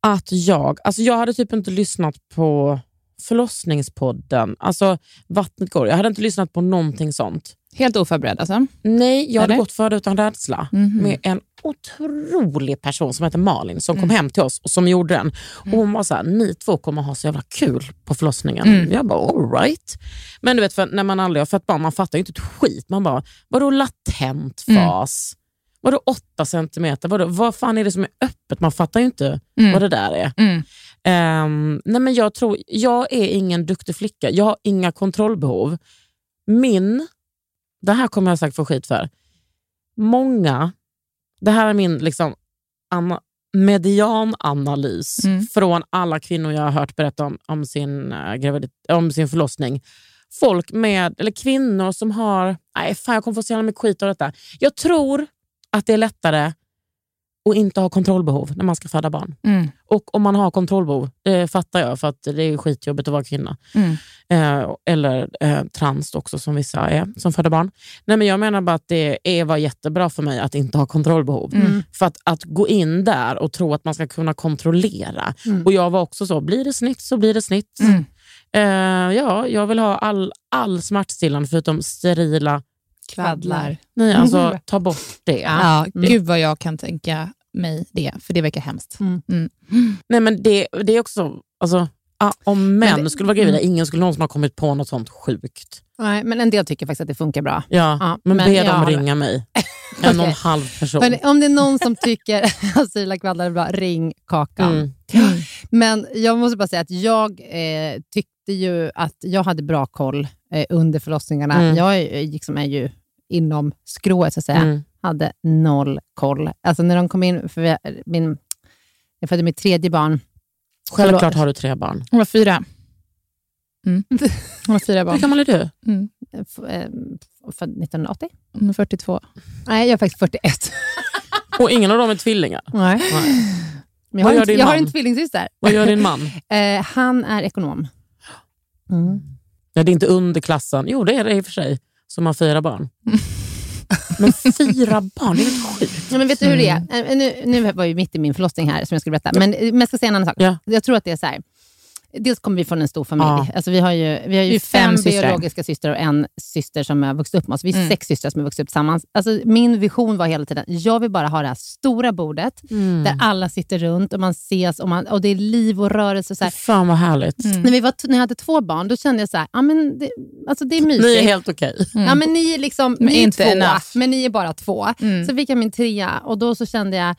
att jag... Alltså jag hade typ inte lyssnat på förlossningspodden. Alltså Vattnet går. Jag hade inte lyssnat på någonting sånt. Helt oförberedd alltså? Nej, jag hade Eller? gått före utan rädsla Mhm. med en otrolig person som heter Malin som Mm. kom hem till oss och som gjorde den. Och hon var så här, ni två kommer ha så jävla kul på förlossningen. Mm. Jag bara, all right. Men du vet, för när man aldrig har fött barn, man fattar ju inte ett skit. Man bara, vadå latent Mm. fas? Vadå åtta centimeter? Vadå, vad fan är det som är öppet? Man fattar ju inte Mm. vad det där är. Mm. Ehm, nej men jag, tror, jag är ingen duktig flicka. Jag har inga kontrollbehov. Min, det här kommer jag säkert få skit för. Många, det här är min liksom, ana, mediananalys Mm. från alla kvinnor jag har hört berätta om, om, sin, uh, gravidit, om sin förlossning. Folk med, eller kvinnor som har, nej fan jag kommer få så jävla mycket skit av detta. Jag tror att det är lättare att inte ha kontrollbehov när man ska föda barn. Mm. Och om man har kontrollbehov, det fattar jag för att det är skitjobbigt att vara kvinna. Mm. Eh, eller eh, trans också som vissa är som föder barn. Nej, men jag menar bara att det är, var jättebra för mig att inte ha kontrollbehov. Mm. För att, att gå in där och tro att man ska kunna kontrollera. Mm. Och Jag var också så, blir det snitt så blir det snitt. Mm. Eh, ja, jag vill ha all, all smärtstillande förutom sterila. Kvaddlar. Nej, alltså <laughs> ta bort det. Ja, gud vad jag kan tänka mig det, för det verkar hemskt. Mm. Mm. Nej, men det, det är också, alltså, ah, om män Men det- skulle vara gravida, ingen skulle någonsin ha kommit på något sånt sjukt. Nej, men en del tycker faktiskt att det funkar bra. Ja, Ja, men, men be dem har- ringa mig. <laughs> En och en halv person. Hörrni, om det är någon som tycker <laughs> att Sila Kvadlar är bra, ring Kakan. Mm. <sniffs> Men jag måste bara säga att jag eh, tyckte ju att jag hade bra koll eh, under förlossningarna. Mm. Jag är, liksom är ju inom skrået, så att säga. Mm. Hade noll koll. Alltså när de kom in, för vi, min, jag födde mitt tredje barn. Självklart har du tre barn. Hon var fyra. Mm. <laughs> Hon var fyra Hur barn. gammal är du? Mm. Eh, Född 1980? Hon är 42. Nej, jag är faktiskt 41. <laughs> Och ingen av dem är tvillingar. Nej. Nej. Men jag, Vad har gör en, jag har en tvillingsyster. Vad gör din man? <laughs> Eh, han är ekonom. Mm. Ja, det är inte underklassen. Jo, det är det i och för sig. Som har fyra barn. Men fyra barn, det är helt sjukt. Ja, men vet du hur det är? Eh, Nu, nu var jag mitt i min förlossning här som jag skulle berätta. Men, men jag ska säga en annan sak. Ja. Jag tror att det är så här. Dels kommer vi från en stor familj. Ja. Alltså vi har ju, vi har ju Vi fem, fem biologiska systrar och en syster som har vuxit upp med oss. Vi är Mm. sex systrar som har vuxit upp tillsammans. Alltså min vision var hela tiden, jag vill bara ha det här stora bordet där alla sitter runt och man ses och, man, och det är liv och rörelse. Så här. Fan vad härligt. När, vi var, när jag hade två barn, då kände jag så här, ja, men det, alltså det är mysigt. Ni är helt okej. Ja, men ni är, liksom, Men ni är inte två, enough. men ni är bara två. Mm. Så fick jag min trea och då så kände jag,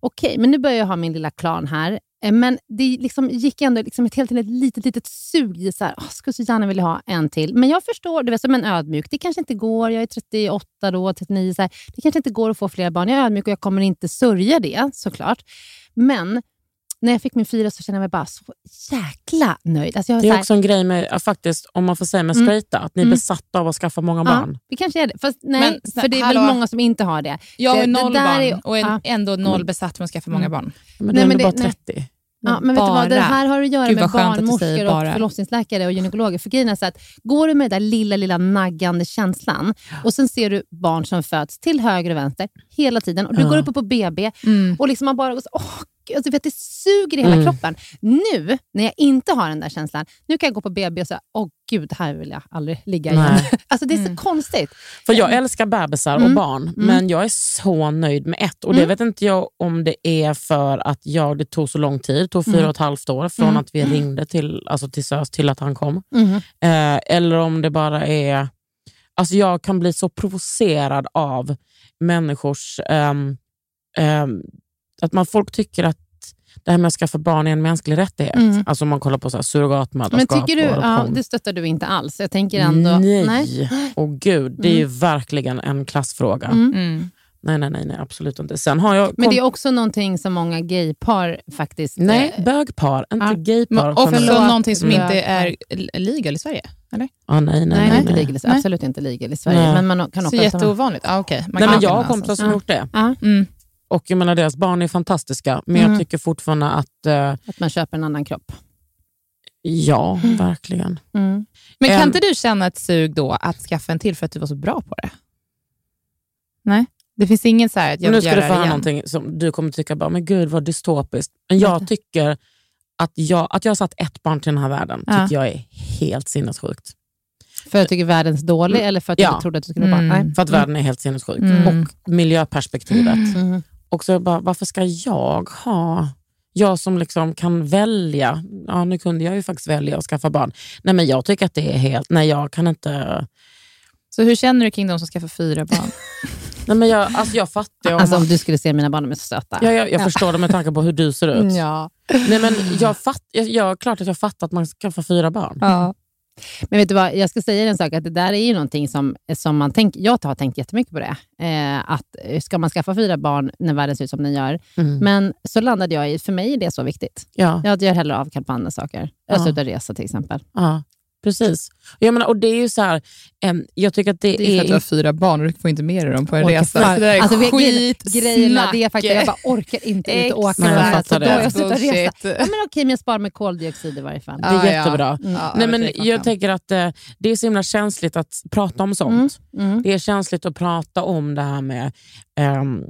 okej, men nu börjar jag ha min lilla klan här. Eh, Men det liksom gick ändå liksom ett helt ett litet, litet sug i så här, oh, skulle så gärna vilja ha en till. Men jag förstår, du vet, som en ödmjuk, det kanske inte går, jag är 38 då, 39, så här, det kanske inte går att få fler barn. Jag är ödmjuk och jag kommer inte sörja det såklart. Men när jag fick min fyra så kände jag mig bara så jäkla nöjd. Alltså Det är här, också en grej med, ja, faktiskt, om man får säga med Mm. straighta, att ni är Mm. besatta av att skaffa många barn. Ja, det kanske är det. Fast nej, Men, för det är hallå? väl många som inte har det. Jag har Det- det noll barn är- och är ja. ändå noll besatt med att skaffa många barn. Men du Nej, är men det- bara nej. 30. Ja, men vet du vad, det bara. här har att göra Gud, med barnmorskor och bara. förlossningsläkare och gynekologer. För grejen är så att går du med den där lilla, lilla naggande känslan och sen ser du barn som föds till höger och vänster hela tiden och du Ja. går upp på BB Mm. och liksom man bara åh, alltså, vet, det suger i hela Mm. kroppen. Nu, när jag inte har den där känslan, nu kan jag gå på BB och säga, åh gud, här vill jag aldrig ligga igen. Nej. <laughs> Alltså, det är så Mm. konstigt. För jag älskar bebisar och Mm. barn, men jag är så nöjd med ett. Och Det Mm. vet inte jag om det är för att jag, det tog så lång tid, det tog fyra Mm. och ett halvt år från Mm. att vi ringde till, alltså till SÖS till att han kom. Mm. Eh, eller om det bara är... Alltså jag kan bli så provocerad av människors... ehm, ehm, att man, folk tycker att det här med att skaffa barn är en mänsklig rättighet. Mm. Alltså om man kollar på så här Men surrogatmödraskap tycker du, ja, det stöttar du inte alls. Jag tänker ändå... Nej, och gud, det är ju verkligen en klassfråga. Mm. Mm. Nej, nej, nej, nej, absolut inte. Sen har jag... Men det är också någonting som många gaypar faktiskt... Nej, eh, bögpar, inte Ja. gaypar. Och så någonting som Mm. inte är legal i Sverige? Eller? Ah, nej, nej, Nej, nej, är inte nej. legal, Nej. absolut inte legal i Sverige. Nej. Men man kan Så jätteovanligt? Ah, okay. Man Nej, men jag har kompisar som Ja. gjort det. Ja, Mm. Och jag menar, deras barn är fantastiska, men Mm. jag tycker fortfarande att... eh, att man köper en annan kropp. ja, verkligen. Mm. Men kan inte du känna ett sug då att skaffa en till för att du var så bra på det? Nej? Det finns ingen så här att jag Men nu vill ska du få höra någonting som du kommer tycka, bara, men gud vad dystopiskt. Men jag tycker att jag, att jag har satt ett barn till den här världen, Ja. tycker jag är helt sinnessjukt. För att du tycker världens dålig eller för att du Ja. trodde att du skulle vara Mm. barn? Nej. För att världen är helt sinnessjuk. Mm. Och miljöperspektivet. Mm. Och så bara, varför ska jag ha... Jag som liksom kan välja. Ja, nu kunde jag ju faktiskt välja att skaffa barn. Nej, men jag tycker att det är helt... Nej, jag kan inte... Så hur känner du kring de som skaffar fyra barn? <laughs> Nej, men jag, alltså jag fattar om Alltså om du skulle se mina barn, de är så söta. ja, jag, jag förstår det med tanke på hur du ser ut. <laughs> Ja. Nej, men jag fatt, jag, jag, klart att jag fattar att man ska få fyra barn. Ja. Men vet du vad, jag ska säga en sak, att det där är ju någonting som, som man tänker, jag har tänkt jättemycket på det. Eh, att eh, ska man skaffa fyra barn när världen ser ut som den gör? Mm. Men så landade jag i, för mig är det så viktigt. Ja, Jag gör hellre avkall på andra saker. Jag Ja. slutar resa till exempel. ja, precis. Jag menar, och det är ju så här, jag tycker att det, Det är för att du har fyra barn och du får inte med dig dem på en Orkar resa. Det där är alltså, grejen- skitsnack. Det faktiskt, jag bara orkar inte ut och åka. Nej, jag fattar så då det. jag slutat resa. Ja, men okej, men jag sparar med koldioxid i varje fall. Det är Ah, ja. jättebra. Mm. Ja, Nej, det men jag tänker att eh, det är så himla känsligt att prata om sånt. Mm. Det är känsligt att prata om det här med, ehm,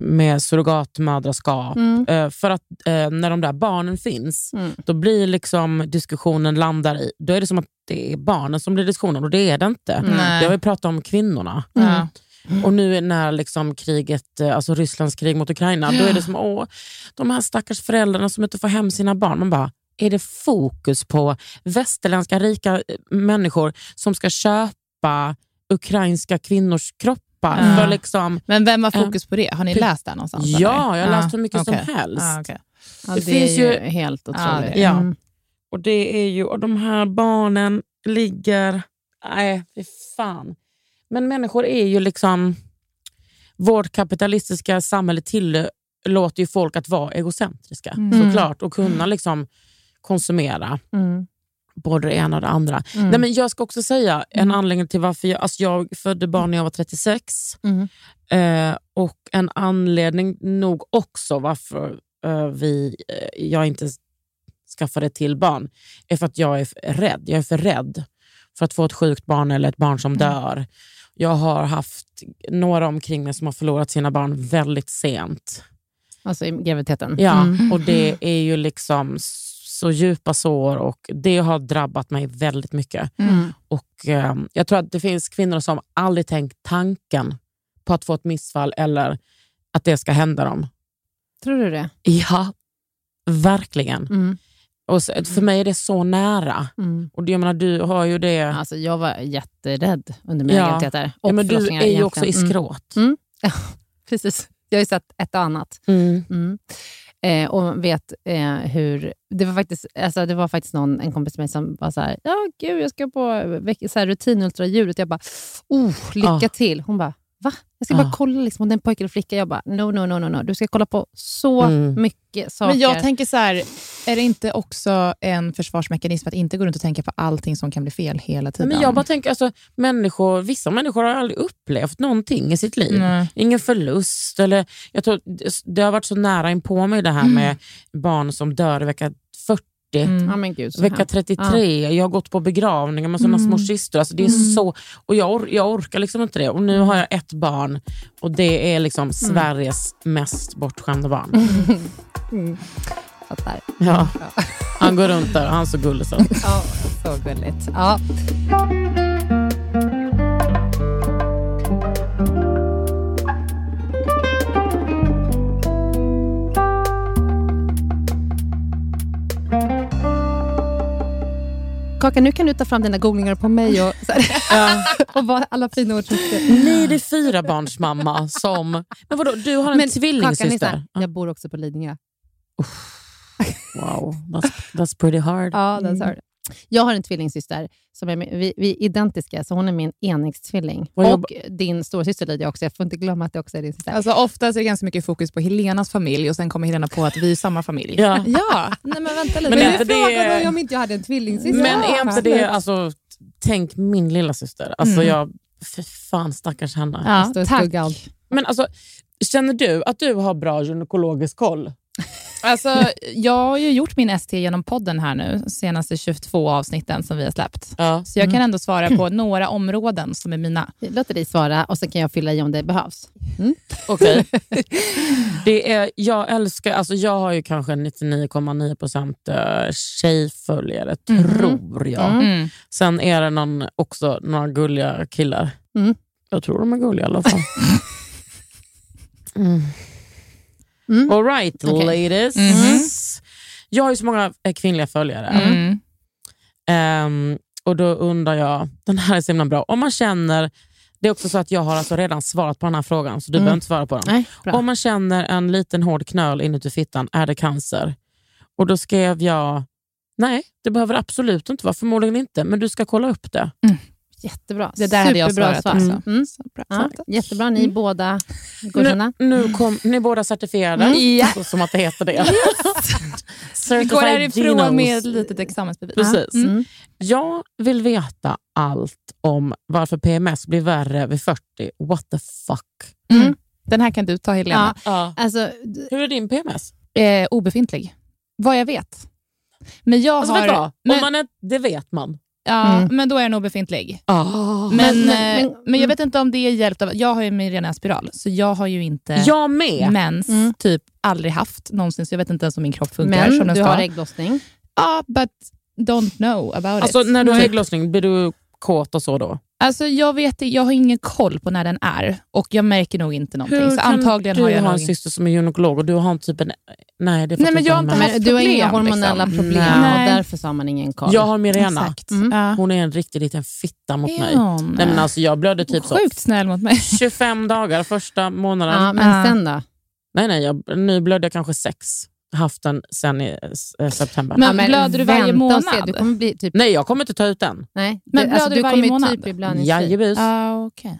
med surrogatmödraskap. Mm. Eh, för att eh, när de där barnen finns, Mm. då blir liksom diskussionen landar i, då är det som att det är barnen som blir diskussionen och det är det inte. Nej. Jag vill prata om kvinnorna. Ja. Och nu när liksom kriget, eh, alltså Rysslands krig mot Ukraina, då är det som åh, de här stackars föräldrarna som inte får hem sina barn. Man bara, är det fokus på västerländska rika människor som ska köpa ukrainska kvinnors kroppar. Ja. För liksom, Men vem har fokus på det? Har ni läst det någonstans? Ja, eller? jag har läst hur mycket som okej. helst. Ja, Det det, finns är ju helt otroligt. Ja. Mm. Och det är ju, och de här barnen ligger... Nej, fy fan. Men människor är ju liksom... Vårt kapitalistiska samhälle tillåter ju folk att vara egocentriska Mm. såklart och kunna liksom konsumera Mm. Både det ena och det andra. Mm. Nej, men jag ska också säga en anledning till varför jag, alltså jag födde barn när jag var 36 Mm. eh, och en anledning nog också varför eh, vi, eh, jag inte skaffade till barn är för att jag är rädd. Jag är för rädd för att få ett sjukt barn eller ett barn som dör. Jag har haft några omkring mig som har förlorat sina barn väldigt sent. Alltså i graviditeten. Ja, Mm. och det <laughs> är ju liksom så djupa sår och det har drabbat mig väldigt mycket. Mm. Och eh, Jag tror att det finns kvinnor som aldrig tänkt tanken på att få ett missfall eller att det ska hända dem. Tror du det? Ja, verkligen. Mm. Och så, för mig är det så nära. Mm. Och det, jag menar, du har ju det... Alltså, jag var jätterädd under mina Ja. graviditeter. Ja, men du är ju också i egentligen. Mm. skråt. Mm. <laughs> Ja, precis. Jag har ju sett ett och annat. Eh, och vet eh, hur... Det var faktiskt, alltså, det var faktiskt någon, en kompis med mig som var så här, ja gud jag ska på så här, rutinultraljudet. Jag bara, oh, lycka Ja. till. Hon bara, va? Jag ska Ja. bara kolla liksom, om det är en pojke eller flicka. Jag bara, no, no, no, no, no. Du ska kolla på så Mm. mycket saker. Men jag tänker så här, är det inte också en försvarsmekanism att inte gå runt och tänka på allting som kan bli fel hela tiden? Men jag bara tänker, alltså, människor, vissa människor har aldrig upplevt någonting i sitt liv. Nej. Ingen förlust. Eller, jag tror, det- har varit så nära in på mig det här med barn som dör i vecka 40. Mm. ja, gud, Vecka hemskt. 33, jag har gått på begravningar med såna små systrar. Alltså det är så, och jag, or, jag orkar liksom inte det. Och Nu har jag ett barn och det är liksom Sveriges mest bortskämda barn. <laughs> Fattar. Ja. Han går runt där, han är så gullig. Så. Ja, så gulligt. Ja. Kaka, nu kan du ta fram dina googlingar på mig och, så här, <laughs> <laughs> och vad alla fina ord som det är fyra barns mamma som... Men vadå, du har en Men Kakan, tvillingsyster? Nissa, jag bor också på Lidingö. Wow, that's, that's pretty hard. Ja, den sa du. Jag har en tvillingsyster. Som är, vi, vi är identiska, så hon är min enäggstvilling. Och jobbar- din storasyster Lydia också. Jag får inte glömma att det också är din syster. Alltså, oftast är det ganska mycket fokus på Helenas familj och sen kommer Helena på att vi är samma familj. Ja. <laughs> ja. Nej, men vänta lite. Men Men du det- frågade om inte jag hade en tvillingsyster. Men är inte det, alltså, tänk min lilla syster. Alltså Mm. jag, för fan stackars henne. Ja, tack. Men alltså, känner du att du har bra gynekologisk koll? Alltså, jag har ju gjort min ST genom podden här nu, senaste 22 avsnitten som vi har släppt. Ja. Så jag kan ändå svara på <clears throat> några områden som är mina. Låt dig svara och sen kan jag fylla i om det behövs. Okej. <laughs> Det är, jag älskar, alltså jag har ju kanske 99,9% eh, tjejföljare, tror jag. Mm. Sen är det någon, också några gulliga killar. Mm. Jag tror de är gulliga i alla fall. <laughs> Mm. Mm. All right, Okej. ladies. Mhm. Jag har ju så många eh, kvinnliga följare. Mm. Ehm, och då undrar jag, den här är så himla bra. Om man känner, det är också så att jag har alltså redan svarat på den här frågan, så du Mm. behöver inte svara på den. Nej. Om man känner en liten hård knöl inuti fittan, är det cancer? Och då skrev jag, nej det behöver absolut inte vara, förmodligen inte, men du ska kolla upp det. Jättebra. Det där hade jag Superbra svarat svar. också. Mm. Bra. Ja, jättebra. Ni båda godkända. Nu, nu kom, ni är båda certifierade, Mm. Ja. så, <laughs> som att det heter det. <laughs> Vi går härifrån Genos. med ett litet examensbevis. Precis. Mm. Jag vill veta allt om varför PMS blir värre vid 40. What the fuck? Mm. Den här kan du ta Helena. Ja. Alltså, d- Hur är din PMS? Eh, obefintlig. Vad jag vet. Men jag Alltså, har... men, Om man är, det vet man. Ja, Mm. men då är den obefintlig. Ah. Men, Men- men, men- men, men jag vet inte om det är hjälpt av... Jag har ju Mirena spiral, så jag har ju inte Jag med. mens Mm. typ aldrig haft någonsin, så jag vet inte ens om min kropp funkar men som den du ska. har ägglossning. Ja, but don't know about Alltså, it. när du har ägglossning, blir du kåt och så då? Alltså, jag, vet, jag har ingen koll på när den är och jag märker nog inte någonting. Hur så kan antagligen du har jag ha en syster som är gynekolog och du har en typ en... Nej, det Nej, men du jag har inte haft Men du har inga hormonella liksom. problem Nej. och därför så har man ingen koll. Jag har Mirena. Mm. Ja. Hon är en riktig liten fitta mot mig. Hon? Nej, men alltså, jag blödde typ så Sjukt snäll mot mig. <laughs> 25 dagar första månaden. ja, men Ja. sen då? Nej, nej, jag, nu blödde jag kanske sex. Haft den sen i eh, september. Men blöder du varje och se, månad? Du kommer bli typ... Nej, jag kommer inte ta ut den. Nej, Men du, alltså, blöder du du varje månad? typ. Jajebus. Ah, okay.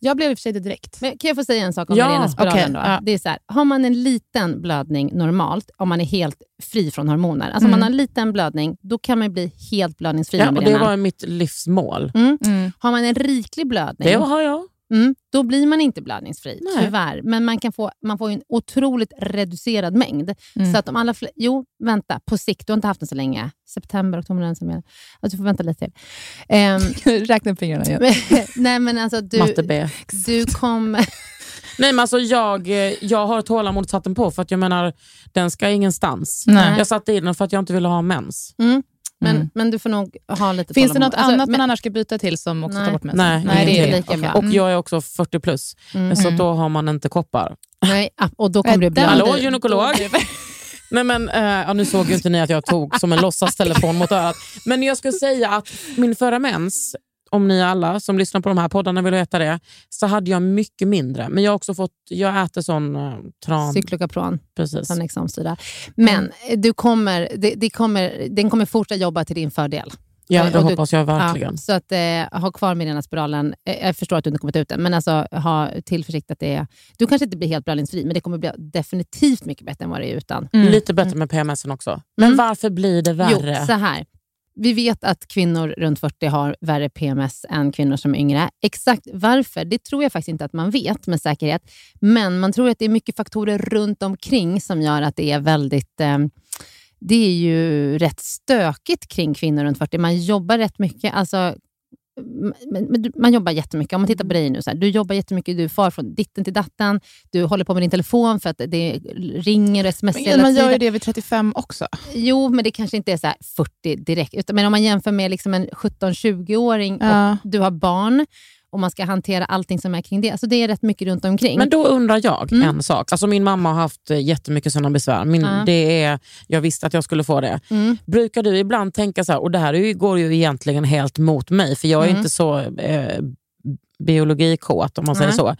Jag blev i och för sig det direkt. Men kan jag få säga en sak om Ja, Mirenaspiralen? okej, då? ja. Det är så här, har man en liten blödning normalt, om man är helt fri från hormoner, alltså om Mm. man har en liten blödning, då kan man bli helt blödningsfri Ja, och det var mitt livsmål. Mm. Mm. Har man en riklig blödning, Det har jag. Mm, då blir man inte blödningsfri, Nej. tyvärr. Men man, kan få, man får en otroligt reducerad mängd. Mm. Så att om alla fl- jo, vänta, på sikt, du har inte haft den så länge. September, oktober, november, december. Alltså, du får vänta lite till. Ehm, <laughs> Räkna fingrarna igen. <laughs> nej, men alltså du, Matte B. du kommer... <laughs> Nej, men alltså, jag, jag har tålamod satt den på för att jag menar, den ska ingenstans. Nej. Jag satte i den för att jag inte ville ha mens. Mm. Men, Mm. men du får nog ha lite Finns det något Alltså, annat men- man annars ska byta till som också Nej. tar bort mensen? Nej, Nej det är det. Lika bra. Och Mm. jag är också 40 plus, Mm. så Mm. då har man inte koppar. Nej, och då kommer Äh, du bli... Hallå det- gynekolog? <laughs> Nej, men, eh, ja, nu såg ju inte ni att jag tog som en låtsastelefon mot örat. Men jag skulle säga att min förra mens, om ni alla som lyssnar på de här poddarna vill veta det, så hade jag mycket mindre. Men jag har också fått, jag äter sån uh, tran. Cyklokapron, Precis. från Examsida. Men eh, du kommer, det, det kommer, den kommer fortsätta jobba till din fördel. Ja, Och det du- hoppas jag verkligen. Ja, så att eh, ha kvar med den här spiralen. Eh, jag förstår att du inte kommer ta ut den, men alltså, ha tillförsikt att det är... Du kanske inte blir helt blödningsfri, men det kommer bli definitivt mycket bättre än vad det är utan. Mm. Lite bättre med PMSen också. Men Mm. varför blir det värre? Jo, så här. Vi vet att kvinnor runt 40 har värre PMS än kvinnor som är yngre. Exakt varför, det tror jag faktiskt inte att man vet med säkerhet. Men man tror att det är mycket faktorer runt omkring som gör att det är väldigt... Eh, det är ju rätt stökigt kring kvinnor runt 40. Man jobbar rätt mycket. Alltså, men, men du- man jobbar jättemycket. Om man tittar på dig nu, så här, du jobbar jättemycket, du far från ditten till datten, du håller på med din telefon för att det ringer och sms hela Men man gör ju det vid 35 också. Jo, men det kanske inte är så här 40 direkt. Utan, men om man jämför med liksom en 17-20-åring Ja. och du har barn och man ska hantera allting som är kring det. Alltså det är rätt mycket runt omkring. Men då undrar jag Mm. en sak. Alltså min mamma har haft eh, jättemycket sådana besvär. Min, Ja. det är, jag visste att jag skulle få det. mm. Brukar du ibland tänka så här, och det här ju, går ju egentligen helt mot mig, för jag är Mm. inte så eh, biologikåt om man säger så.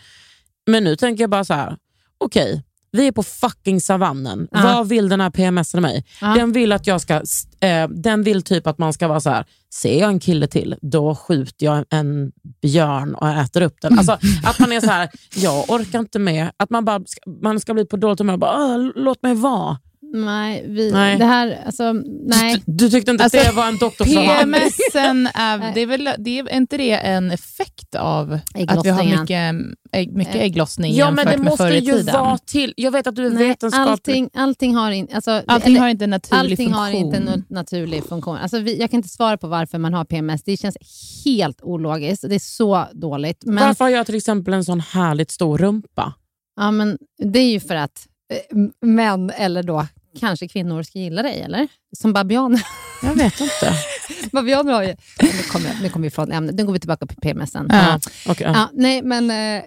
Men nu tänker jag bara så här, okej, vi är på fucking savannen. Ja. Vad vill den här PMSen mig? Ja. Den vill att jag ska, eh, den vill typ att man ska vara så här, ser jag en kille till, då skjuter jag en björn och äter upp den. Alltså, att man är så här, jag orkar inte med. Att man, bara ska, man ska bli på dåligt humör och bara, "Åh, låt mig vara. Nej, vi, Nej. Det här, alltså, nej. Du, du tyckte inte Alltså, att det var en doktorsavhandling? PMSen, är, det är, väl, det är inte det en effekt av att vi har mycket, ägg, mycket Eh. ägglossning Ja, men jämfört det med måste förr i ju tiden? vara till. Jag vet att du är nej vetenskaplig. allting, allting har, in, alltså, Allting eller- har inte en naturlig allting funktion. har inte en nat- naturlig funktion. Alltså, vi, jag kan inte svara på varför man har PMS. Det känns helt ologiskt. Det är så dåligt. Men, Varför har jag till exempel en sån härligt stor rumpa? Ja, men det är ju för att eh, män, eller då kanske kvinnor, ska gilla dig, eller? Som babianer. Jag vet inte. <laughs> babianer har ju... Nu kommer, nu kommer vi ifrån ämnet. Nu går vi tillbaka på PMS sen. Ja. Okej, ja. Ja, nej, men eh,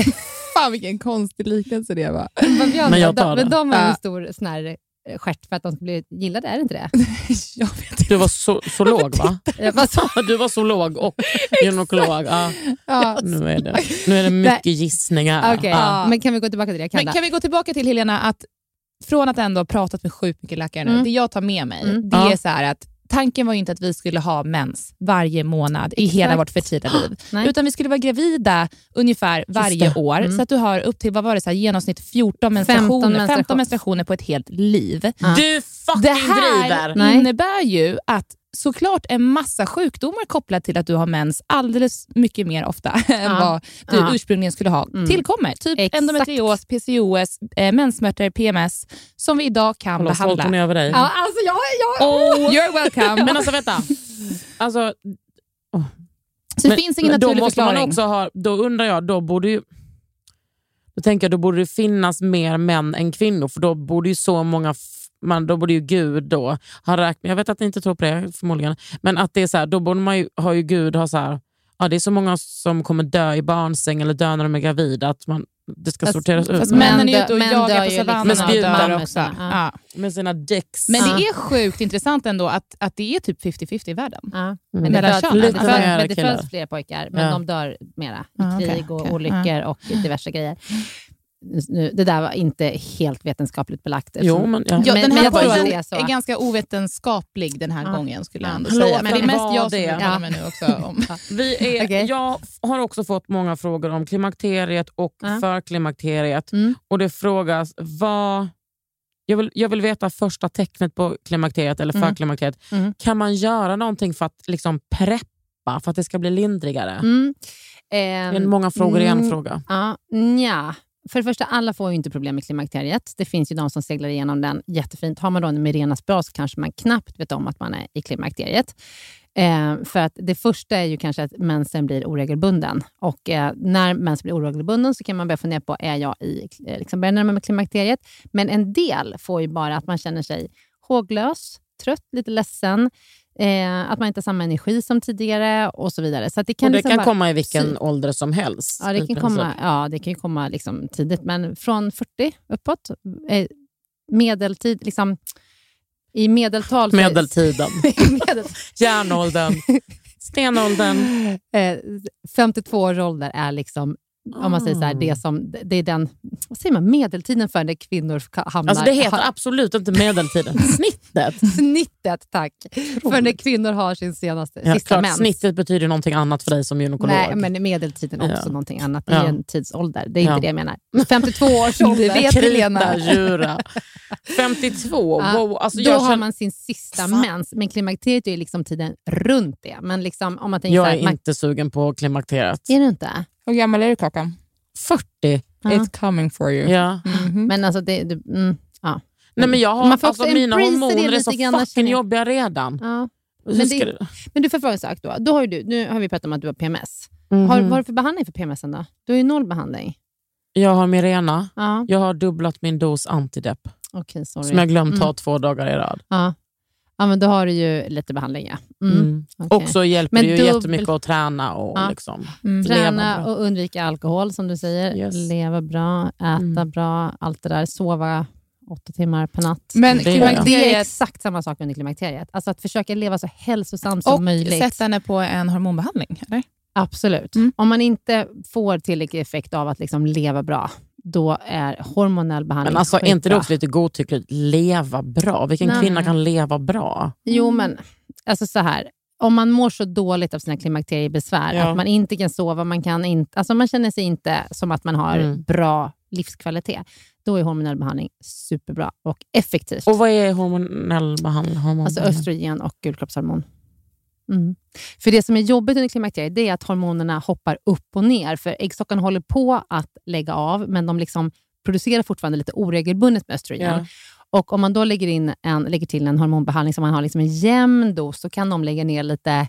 <laughs> Fan vilken konstig liknelse det var. babianer, Men jag tar de, det. men de har ju en stor sån här eh, stjärt för att de ska bli gillade, är det inte det? <laughs> jag vet Du var so zoolog va? Eh, vad sa- Du var zoolog och gynekolog. Ja, ja. nu, är det, nu är det mycket gissningar. Okej, Ja. men kan vi gå tillbaka till det? Men Kalla? kan vi gå tillbaka till Helena, att från att ändå ha pratat med sjukt mycket läkare nu, Mm. det jag tar med mig, Mm. det Ja. är så här att tanken var ju inte att vi skulle ha mens varje månad i hela vårt fertila <gasps> liv. Nej. Utan vi skulle vara gravida ungefär varje år. Mm. Så att du har upp till vad var det, så här, genomsnitt 14 menstruationer, 15 menstruation. menstruationer på ett helt liv. Ja. Du fucking Det här driver! Nej. innebär ju att såklart en massa sjukdomar kopplat till att du har mens alldeles mycket mer ofta <laughs> än Ja. vad du Ja. ursprungligen skulle ha Mm. tillkommer. Typ Exakt. endometrios, PCOS, eh, menssmärtor, PMS som vi idag kan hon behandla. är över dig. Ja, alltså jag, jag, Oh. <laughs> You're welcome. Men alltså vänta. Alltså, så det men- finns ingen men då naturlig måste man förklaring. också ha, Då undrar jag, då borde ju... Då tänker jag, då borde det finnas mer män än kvinnor, för då borde ju så många... Man, då borde ju Gud då ha räknat, jag vet att ni inte tror på det förmodligen, men att det är så här, då borde man ju, har ju Gud ha så här, ja, det är så många som kommer dö i barnsäng eller dö när de är gravida, att man, det ska Fast- sorteras ut. Fast Men männen är dö- ute och jagar på ju liksom savannen Med och dör också. Ja. Ja. Med sina däcks. Men det är sjukt intressant ändå att, att det är typ 50-50 i världen. Ja. Mm. Men det Mellan föds, könen. det Lite föds, mer men det killar. föds fler pojkar, men Ja. de dör mera i krig och olyckor och diverse grejer. Nu, det där var inte helt vetenskapligt belagt. Jo, men, ja. Ja, Men- den men här podden det är så. är ganska ovetenskaplig den här Ja. gången skulle jag Ja. ändå säga. Men det är men mest jag som det? uttalar Ja. mig nu också. <laughs> Om. Vi är, <laughs> Okej. Jag har också fått många frågor om klimakteriet och Ja. förklimakteriet. Mm. Och det frågas vad... Jag vill, jag vill veta första tecknet på klimakteriet eller Mm. förklimakteriet. Mm. Kan man göra någonting för att liksom preppa, för att det ska bli lindrigare? Mm. Det är Ehm, många frågor i en mm, fråga. Ja, nja. För det första, alla får ju inte problem med klimakteriet. Det finns ju de som seglar igenom den jättefint. Har man då en Mirenas bra så kanske man knappt vet om att man är i klimakteriet. Eh, för att det första är ju kanske att mensen blir oregelbunden. Och eh, när mensen blir oregelbunden så kan man börja fundera på, är jag i, eh, liksom börjar närma mig klimakteriet? Men en del får ju bara att man känner sig håglös, trött, lite ledsen, eh, att man inte har samma energi som tidigare och så vidare. Så det kan, och det liksom kan vara- komma i vilken ålder som helst. Ja, det kan komma, ja, det kan komma liksom tidigt, men från 40 uppåt. Eh, medeltid, liksom, i medeltal... Medeltiden, <laughs> medel, <laughs> järnåldern, <laughs> stenåldern. eh, 52 års ålder är liksom, om man säger så här, Ah. det, som, det är den vad säger man, medeltiden för när kvinnor hamnar... Alltså det heter har, absolut inte medeltiden. <laughs> Snittet. snittet, tack. För när kvinnor har sin senaste, Ja, sista klart, mens. snittet betyder någonting annat för dig som gynekolog. Nej, men medeltiden är också Ja. någonting annat. Det är Ja. en tidsålder. Det är inte Ja. det jag menar. 52 års <laughs> ålder. Vet Helena. Djura. 52, <laughs> Ja, wow. Alltså Då har känner, man sin sista Fan. mens, men klimakteriet är liksom tiden runt det. Men liksom, om man tänker jag är här, man, inte sugen på klimakteriet. är du inte? Hur gammal är du Kakan? 40? Ja. It's coming for you. Ja. Mhm. Men alltså, det, det, mm, ja. Nej, men jag har, Man får alltså, också mina hormoner är lite så grann, fucking jobbiga redan. ja. Men det- Men du får fråga en sak då. då har du, nu har vi pratat om att du har PMS. Har, Mhm. vad har du för behandling för PMS då? Du har ju noll behandling. Jag har Mirena. Ja, Jag har dubblat min dos antidepp okej, sorry. som jag glömt ta Mm. två dagar i rad. Ja. Ja, men då har du ju lite behandling, ja. Mm. Mm. okej. Och så hjälper Men det ju dubbel- jättemycket att träna och Ja. liksom Mm. leva Träna bra. och undvika alkohol, som du säger. Yes. Leva bra, äta Mm. bra, allt det där. Sova åtta timmar per natt. Men Det är jag. Det är klimakteriet exakt samma sak under klimakteriet. Alltså att försöka leva så hälsosamt som och möjligt. sätta henne på en hormonbehandling, eller? Absolut. Mm. Om man inte får tillräcklig effekt av att liksom leva bra, då är hormonell behandling Men alltså, är inte det också lite godtyckligt? Leva bra? Vilken Nej. kvinna kan leva bra? Jo, men alltså så här. Om man mår så dåligt av sina klimakteriebesvär, Ja. att man inte kan sova, man, kan inte, alltså man känner sig inte som att man har Mm. bra livskvalitet, då är hormonell behandling superbra och effektivt. Och vad är hormonell behandling? Hormon Alltså östrogen och gulkroppshormon. Mm. För det som är jobbigt under klimakteriet det är att hormonerna hoppar upp och ner. För äggstockarna håller på att lägga av, men de liksom producerar fortfarande lite oregelbundet med östrogen. Ja. Och Om man då lägger, in en, lägger till en hormonbehandling som man har liksom en jämn dos, så kan de lägga ner lite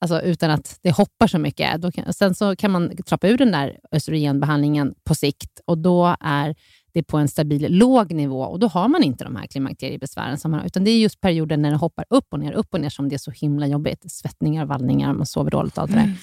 alltså utan att det hoppar så mycket. Kan, sen så kan man trappa ur den där östrogenbehandlingen på sikt och då är det på en stabil låg nivå och då har man inte de här klimakteriebesvären. Som man har, utan det är just perioden när det hoppar upp och ner, upp och ner som det är så himla jobbigt. Svettningar, vallningar, man sover dåligt och allt det där. Mm.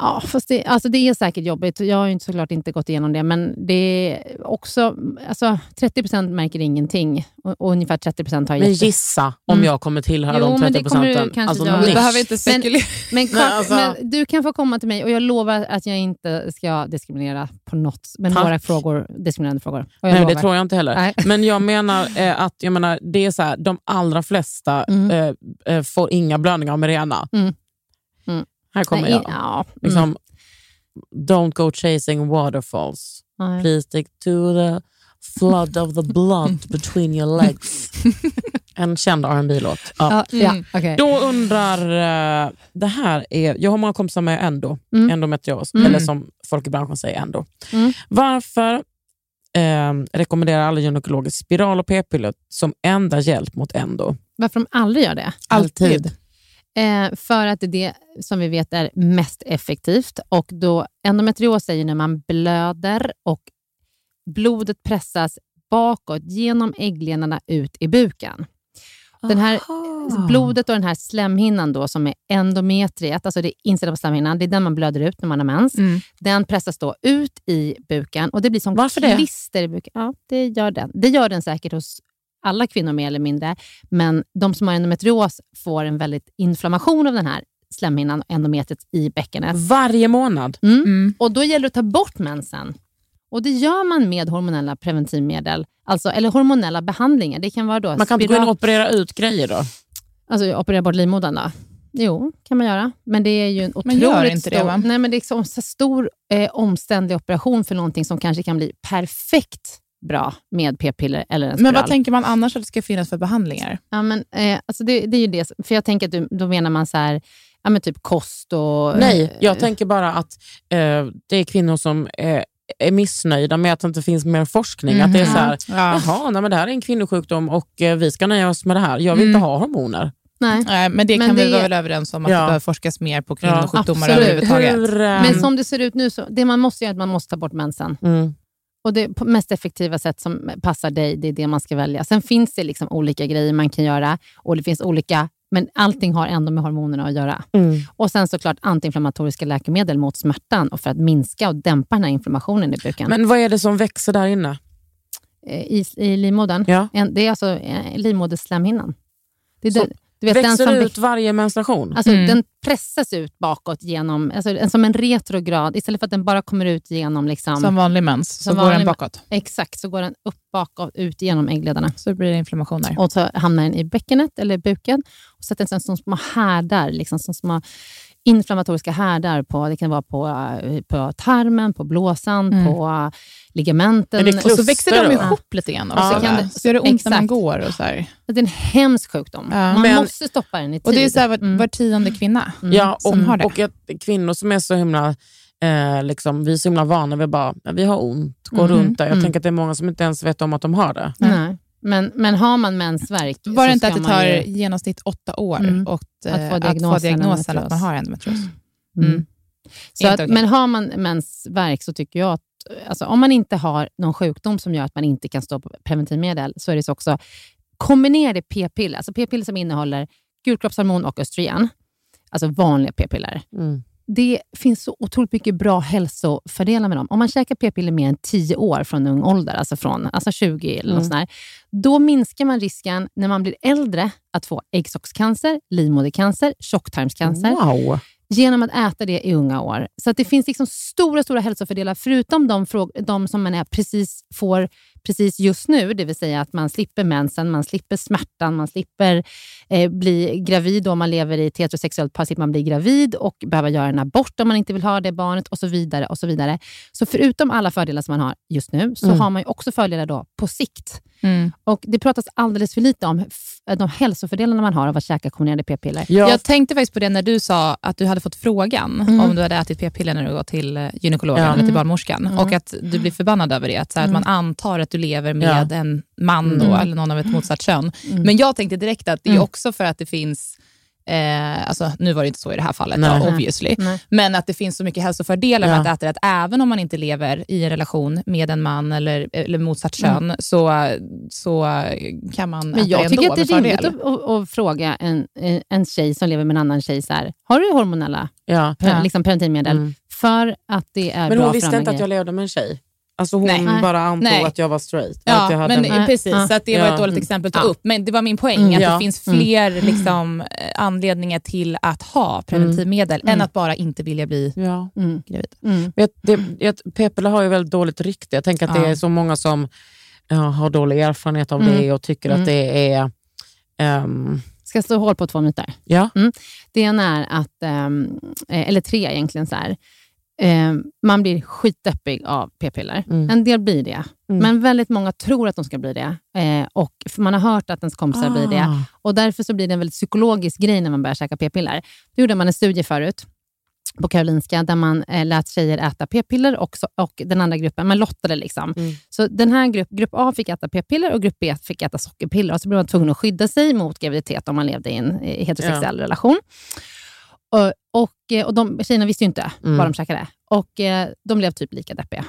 Ja, fast det, alltså det är säkert jobbigt. Jag har ju inte- såklart inte gått igenom det, men det är också... Alltså, 30% märker ingenting och, och ungefär 30% har Men jätte- gissa om Mm. jag kommer tillhöra Jo, de men det 30 kommer du procenten. kanske Alltså, nisch. behöver inte spekulera. Men, Kak, Nej, alltså- men du kan få komma till mig och jag lovar att jag inte ska diskriminera på något, med Tack. några frågor, diskriminerande frågor. Och jag Nej, lovar. det tror jag inte heller. Nej. Men jag menar eh, att jag menar, det är så här, de allra flesta Mm. eh, eh, får inga blödningar av Mirena. Mm. Här kommer Nej, jag. Ja, mm. Liksom, Don't go chasing waterfalls. Nej. Please stick to the flood of the blood <laughs> between your legs. En känd rb låt Ja. Mm. okej. Då undrar, eh, det här är, jag har många kompisar med endo, Mm. endometrios, Mm. eller som folk i branschen säger endo. Mm. Varför eh, rekommenderar alla gynekologer spiral och p-piller som enda hjälp mot endo? Varför de aldrig gör det? Alltid. Eh, för att det är det som vi vet är mest effektivt. Och då Endometrios är ju när man blöder och blodet pressas bakåt genom ägglenorna ut i buken. Den här blodet och den här slemhinnan då, som är endometriet, alltså det är insidan på slemhinnan, det är den man blöder ut när man har mens. Mm. Den pressas då ut i buken och det blir som Varför det? klister i buken. Ja, det gör den. Det gör den säkert hos alla kvinnor mer eller mindre, men de som har endometrios får en väldigt inflammation av den här slemhinnan, endometriet, i bäckenet. Varje månad? Mm. Mm. Och Då gäller det att ta bort mensen. Och Det gör man med hormonella preventivmedel, alltså, eller hormonella behandlingar. Det kan vara då Man kan inte gå in och operera ut grejer då? Alltså operera bort livmodern då? Jo, kan man göra. Men det är ju en Man otroligt gör inte det, stor, va? Nej, men det är så, så stor eh, omständlig operation för någonting som kanske kan bli perfekt bra med p-piller eller en spiral. Men vad tänker man annars att det ska finnas för behandlingar? ja, men, eh, alltså det, det är ju det. För jag tänker att du, då menar man så här, ja, men typ kost och... Nej, jag eh, tänker bara att eh, det är kvinnor som eh, är missnöjda med att det inte finns mer forskning. Att det är så här, Ja. jaha, nej, men det här är en kvinnosjukdom och eh, vi ska nöja oss med det här. Jag vill Mm. inte ha hormoner. Nej. Nej, men det Men kan vi det- vara väl överens om, att Ja. det behöver forskas mer på kvinnosjukdomar absolut. överhuvudtaget. Hur, eh, Men som det ser ut nu, så, det man måste göra är att man måste ta bort mensen. mm. Och det på mest effektiva sätt som passar dig, det är det man ska välja. Sen finns det liksom olika grejer man kan göra och det finns olika, men allting har ändå med hormonerna att göra. Mm. Och sen såklart antiinflammatoriska läkemedel mot smärtan och för att minska och dämpa den här inflammationen i buken. Men vad är det som växer där inne? Eh, I, I livmodern. Ja. Det är alltså eh, livmoderslemhinnan. Det är Så den, du vet, den växer som ut varje menstruation? Alltså, Mm. Den pressas ut bakåt genom, alltså, en- som en retrograd, istället för att den bara kommer ut genom... Liksom, Som vanlig mens, så Som går vanlig den bakåt. Exakt, så går den upp bakåt, ut genom äggledarna. Så blir det inflammationer. Och så hamnar den i bäckenet eller buken och sätter sig som små härdar, liksom, som små inflammatoriska härdar. På, det kan vara på, eh, på tarmen, på blåsan, Mm. på ligamenten. Och så växer de då? ihop lite grann också. Ja, va? kan det- så gör det ont när man går. Och, så här. Det är en hemsk sjukdom. Ja. Man Men- måste stoppa den i tid. och Det är så här, var, Mm. var tionde kvinna. Mm. Ja, och, som har det. och att kvinnor som är så himla eh, liksom, vi är så himla vana vid bara, "Ja, vi har ont, gå Mhm, runt där. Jag mm. tänker att det är många som inte ens vet om att de har det. Nej. Men, men har man mensvärk Var det så inte att det tar ju- genomsnitt åtta år Mm. och, eh, Att få att få diagnosen diagnosen att man har endometrios? Mm. Mm. Så Inte att, okej. Men har man mensvärk så tycker jag att alltså, om man inte har någon sjukdom som gör att man inte kan stå på preventivmedel så är det så också kombinerade p-piller, alltså p-piller som innehåller gulkroppshormon och östrogen, alltså vanliga p-piller. Mm. Det finns så otroligt mycket bra hälsofördelar med dem. Om man käkar p-piller mer än 10 år från ung ålder, alltså från alltså 20 eller Mm. där, då minskar man risken när man blir äldre att få äggstockscancer, livmodercancer, tjocktarmscancer Wow! genom att äta det i unga år. Så att det finns liksom stora stora hälsofördelar, förutom de, de som man är precis får precis just nu, det vill säga att man slipper mensen, man slipper smärtan, man slipper eh, bli gravid om man lever i ett heterosexuellt par, slipper man bli gravid och behöva göra en abort om man inte vill ha det barnet och så vidare. och Så vidare. Så förutom alla fördelar som man har just nu, så Mm. har man ju också fördelar då på sikt. Mm. Och Det pratas alldeles för lite om de hälsofördelarna man har av att käka kombinerade p-piller. Ja, Jag tänkte faktiskt på det när du sa att du hade fått frågan Mm. om du hade ätit p-piller när du går till gynekologen Ja. eller till Mm. barnmorskan Mm. och att du blir förbannad över det. Att, så här, Mm. att man antar att du lever med en man då, Mm. eller någon av ett motsatt kön. Mm. Men jag tänkte direkt att det är Mm. också för att det finns Eh, alltså, nu var det inte så i det här fallet, Nej. då, obviously. Nej. men att det finns så mycket hälsofördelar med Ja. att äta det. Att även om man inte lever i en relation med en man eller, eller motsatt kön, så, så kan man Men äta jag det tycker ändå att det är med rimligt att, att, att fråga en, en tjej som lever med en annan tjej, så här, har du hormonella ja. pre, Ja. liksom preventivmedel? Mm. För att det är Men bra hon för visste inte att jag levde med en tjej. Alltså hon Nej. bara antog Nej. att jag var straight. att Ja, jag hade men, en- Nej. precis. Så att det var Ja. ett dåligt Mm. exempel att ta upp. Men det var min poäng, Mm. att Ja. det finns Mm. fler liksom, eh, anledningar till att ha preventivmedel Mm. än att bara inte vilja bli ja. Mm. gravid. Mm. Vet, det, p-piller har ju väldigt dåligt rykte. Jag tänker att det är så många som ja, har dålig erfarenhet av Mm. det och tycker Mm. att det är... ehm, Ska jag slå hål på två myter? ja. Det ena är att, eh, eller tre egentligen, så här. Ehm, man blir skitdeppig av p-piller. Mm. En del blir det, Mm. men väldigt många tror att de ska bli det. Eh, och man har hört att ens kompisar blir det. Ah. Och Därför så blir det en väldigt psykologisk grej när man börjar käka p-piller. Då gjorde man en studie förut på Karolinska där man eh, lät tjejer äta p-piller och, så, och den andra gruppen, man lottade. Liksom. Mm. Så den här grupp, grupp A fick äta p-piller och grupp B fick äta sockerpiller. Och så blev man tvungen att skydda sig mot graviditet om man levde i en eh, heterosexuell relation. Och, och, eh, och de Tjejerna visste ju inte Mm. vad de käkade och eh, de blev typ lika deppiga.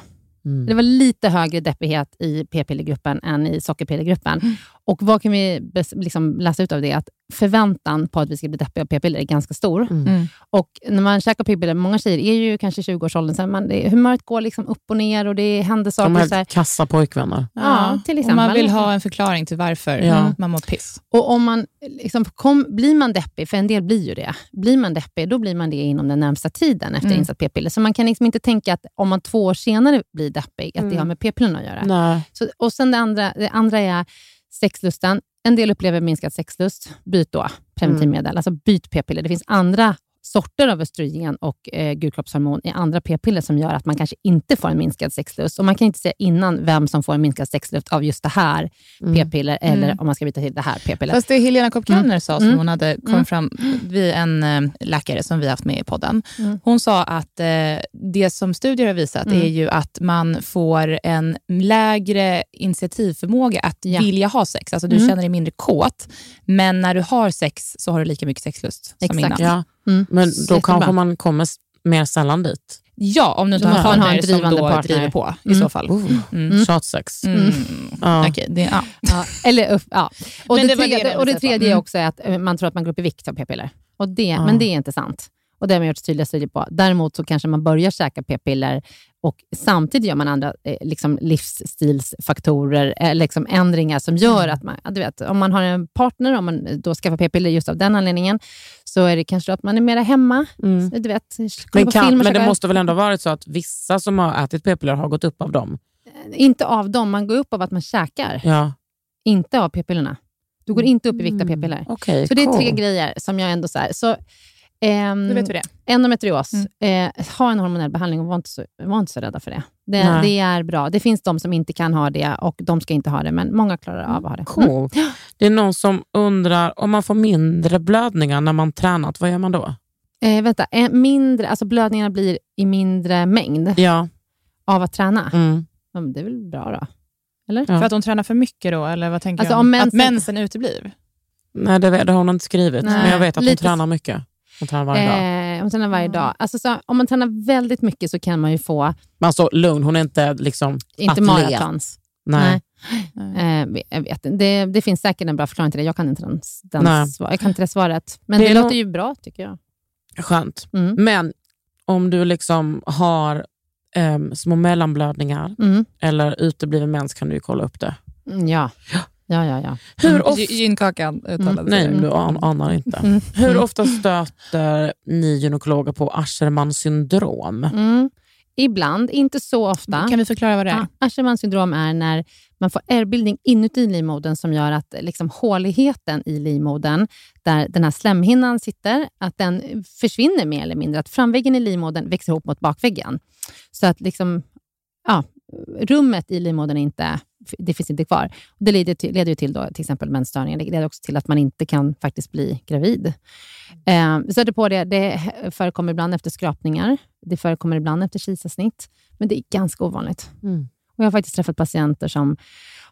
Mm. Det var lite högre deppighet i p-pillergruppen än i sockerpillergruppen. Mm. Och vad kan vi liksom läsa ut av det? Att förväntan på att vi ska bli deppiga av p-piller är ganska stor. Mm. Och när man käkar p-piller, många tjejer är ju kanske i 20-årsåldern, så man, det, humöret går liksom upp och ner och det händer saker. De så här. helt kassa pojkvänner. Ja, till Och exempel. man vill ha en förklaring till varför Ja. man mår piss. Och om man liksom kom, blir man deppig, för en del blir ju det, blir man deppig, då blir man det inom den närmsta tiden efter Mm. insatt p-piller. Så man kan liksom inte tänka att om man två år senare blir deppig, att det har med p-pillerna att göra. Nej. Så, och sen det andra, det andra är sexlusten. En del upplever minskad sexlust. Byt då preventivmedel. Alltså byt p-piller. Det finns andra sorter av östrogen och eh, gulkroppshormon i andra p-piller som gör att man kanske inte får en minskad sexlust. Och Man kan inte säga innan vem som får en minskad sexlust av just det här p-piller eller Mm. om man ska byta till det här p-piller. Fast det Helena Kopp Kellner sa, som Mm. hon hade kom Mm. fram vid en eh, läkare som vi haft med i podden. Mm. Hon sa att eh, det som studier har visat Mm. är ju att man får en lägre initiativförmåga att Ja. vilja ha sex. Alltså du Mm. känner dig mindre kåt, men när du har sex så har du lika mycket sexlust som Exakt. innan. Ja. Mm. Men då kanske man kommer mer sällan dit. Ja, om du inte Då har en drivande då partner. driver på i Mm. så fall. Oh. Mm. Tjatsex. Mm. Ja. Okej, det, ja. Ja, eller upp, ja. Och Men det, det var det tredje, de och det tredje är Mm. också att eh, man tror att man går upp i vikt av p-piller. Och det, Ja. Men det är inte sant. Och det har man gjort tydliga studier på. Däremot så kanske man börjar käka p-piller och samtidigt gör man andra eh, liksom livsstilsfaktorer, eh, liksom ändringar som gör Mm. att man, du vet, om man har en partner, om man då skaffar p-piller just av den anledningen, så är det kanske att man är mera hemma. Mm. Du vet, Men, kan, men det måste väl ändå ha varit så att vissa som har ätit p-piller har gått upp av dem? Inte av dem, man går upp av att man käkar, Ja. inte av p-pillerna. Du går inte upp i vikt av Mm. p-piller. Okej, Så det är cool. tre grejer som jag ändå... Så här, så, Då vet vi det. Endometrios. Mm. Eh, ha en hormonell behandling och var inte så, var inte så rädda för det. Det, det är bra. Det finns de som inte kan ha det och de ska inte ha det, men många klarar av att ha det. Cool. Det är någon som undrar, om man får mindre blödningar när man tränat, vad gör man då? Eh, vänta, eh, mindre, alltså blödningarna blir i mindre mängd Ja. av att träna. Mm. Ja, men det är väl bra då? Eller? Ja. För att hon tränar för mycket då, eller vad tänker Alltså, du? om mensen- Att mensen uteblir? Nej, det, det har hon inte skrivit, Nej, men jag vet att hon lite- tränar mycket. Hon tränar varje dag. Eh, om man tränar varje dag. Alltså, så, om man tränar väldigt mycket så kan man ju få, Men alltså lugn, hon är inte liksom inte maratons. Nej. Eh, jag vet, det, det finns säkert en bra förklaring till det. Jag kan inte, den, den Nej. svar, jag kan inte det svaret. Men Det det, låter ju bra tycker jag. Skönt. Mm. Men om du liksom har em, små mellanblödningar Mm. eller utebliven mens kan du ju kolla upp det. Mm, ja. Ja, ja, ja. Hur ofta... Gy- Gynkakan uttalade Nej, sig. men du an- anar inte. Mm. Hur ofta stöter ni gynekologer på Aschermans syndrom? Mm. Ibland, inte så ofta. Kan vi förklara vad det är? Ja, Aschermans syndrom är när man får ärrbildning inuti livmodern som gör att liksom, håligheten i livmodern, där den här slemhinnan sitter, att den försvinner mer eller mindre. Att framväggen i livmodern växer ihop mot bakväggen. Så att liksom, ja, rummet i livmodern är inte, det finns inte kvar. Det leder, till, leder ju till då, till exempel mensstörningar. Det leder också till att man inte kan faktiskt bli gravid. Eh, vi stöter på det. Det förekommer ibland efter skrapningar. Det förekommer ibland efter kejsarsnitt. Men det är ganska ovanligt. Mm. Och jag har faktiskt träffat patienter som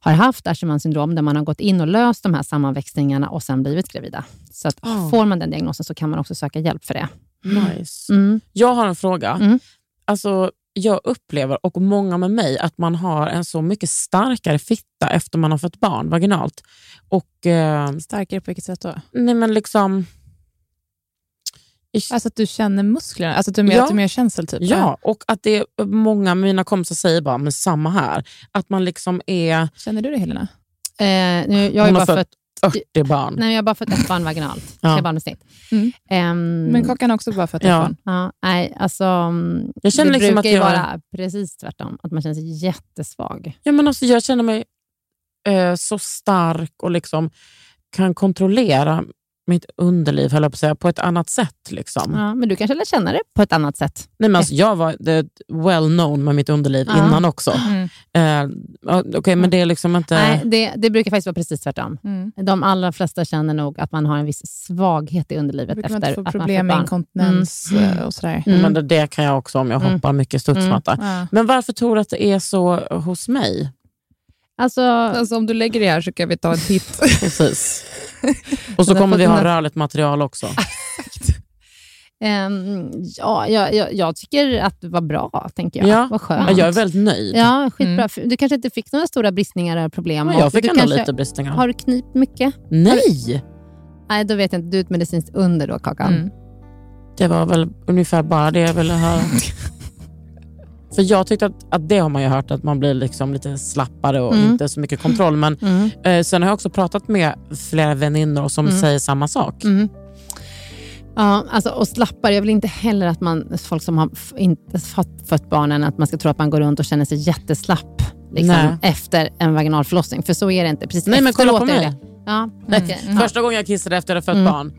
har haft Aschermans syndrom, där man har gått in och löst de här sammanväxningarna och sen blivit gravida. Så att Oh. får man den diagnosen så kan man också söka hjälp för det. Nice. Mm. Jag har en fråga. Mm. Alltså, jag upplever, och många med mig, att man har en så mycket starkare fitta efter man har fått barn vaginalt. Och, eh, Starkare på vilket sätt då? nej men liksom... Alltså att du känner musklerna? Alltså att du är mer, Ja. att du är mer känsel typ? Ja, och att det är många av mina kompisar säger bara, men samma här. Att man liksom är... Känner du det Helena? Eh, nu, jag har bara fött fött, 40 barn. nej, jag har bara fått ett barn vaginalt. <laughs> Ja. Tre barn med snitt. Mm. Ehm, Men Kakan har också bara fött ett Ja. barn. ja, nej, alltså, mm, Jag känner det liksom brukar att ju vara precis tvärtom. Att man känner sig jättesvag. Ja, men alltså, jag känner mig eh, så stark och liksom kan kontrollera mitt underliv höll jag på, att säga, på ett annat sätt. Liksom. Ja, men du kanske lär känna det på ett annat sätt. Nej, men alltså, jag var det, well known med mitt underliv Ja. innan också. Mm. Eh, Okej, men det är liksom inte... Nej, det, det brukar faktiskt vara precis tvärtom. Mm. De allra flesta känner nog att man har en viss svaghet i underlivet Brukar man efter inte få att problem man med inkontinens Mm. eh, och sådär? Mm. Men det, det kan jag också om jag Mm. hoppar mycket studsmatta. Ja. Men varför tror du att det är så hos mig? Alltså, Alltså om du lägger det här så kan vi ta en titt. <laughs> Precis. <laughs> Och så kommer vi ha rörligt material också. <laughs> Ehm, ja, jag, jag, jag tycker att det var bra, tänker jag. Ja. Vad skönt. Ja, jag är väldigt nöjd. Ja, skitbra. Mm. Du kanske inte fick några stora bristningar eller problem? Men jag fick du ändå kanske, lite bristningar. Har du knipt mycket? Nej! Nej, då vet jag inte. Du är ett medicinskt under då, Kakan. Mm. Det var väl ungefär bara det jag ville höra. <laughs> För jag tyckte att, att det har man ju hört, att man blir liksom lite slappare och Mm. inte så mycket kontroll. Men Mm. eh, sen har jag också pratat med flera väninnor som Mm. säger samma sak. Mm. Ja, alltså, och slappare. Jag vill inte heller att man, folk som har inte fått, fött barnen, att man ska tro att man går runt och känner sig jätteslapp liksom, efter en vaginal förlossning. För så är det inte. Precis Nej, men kolla på mig. det. Ja. Mm. Första gången jag kissade efter att jag fött Mm. barn,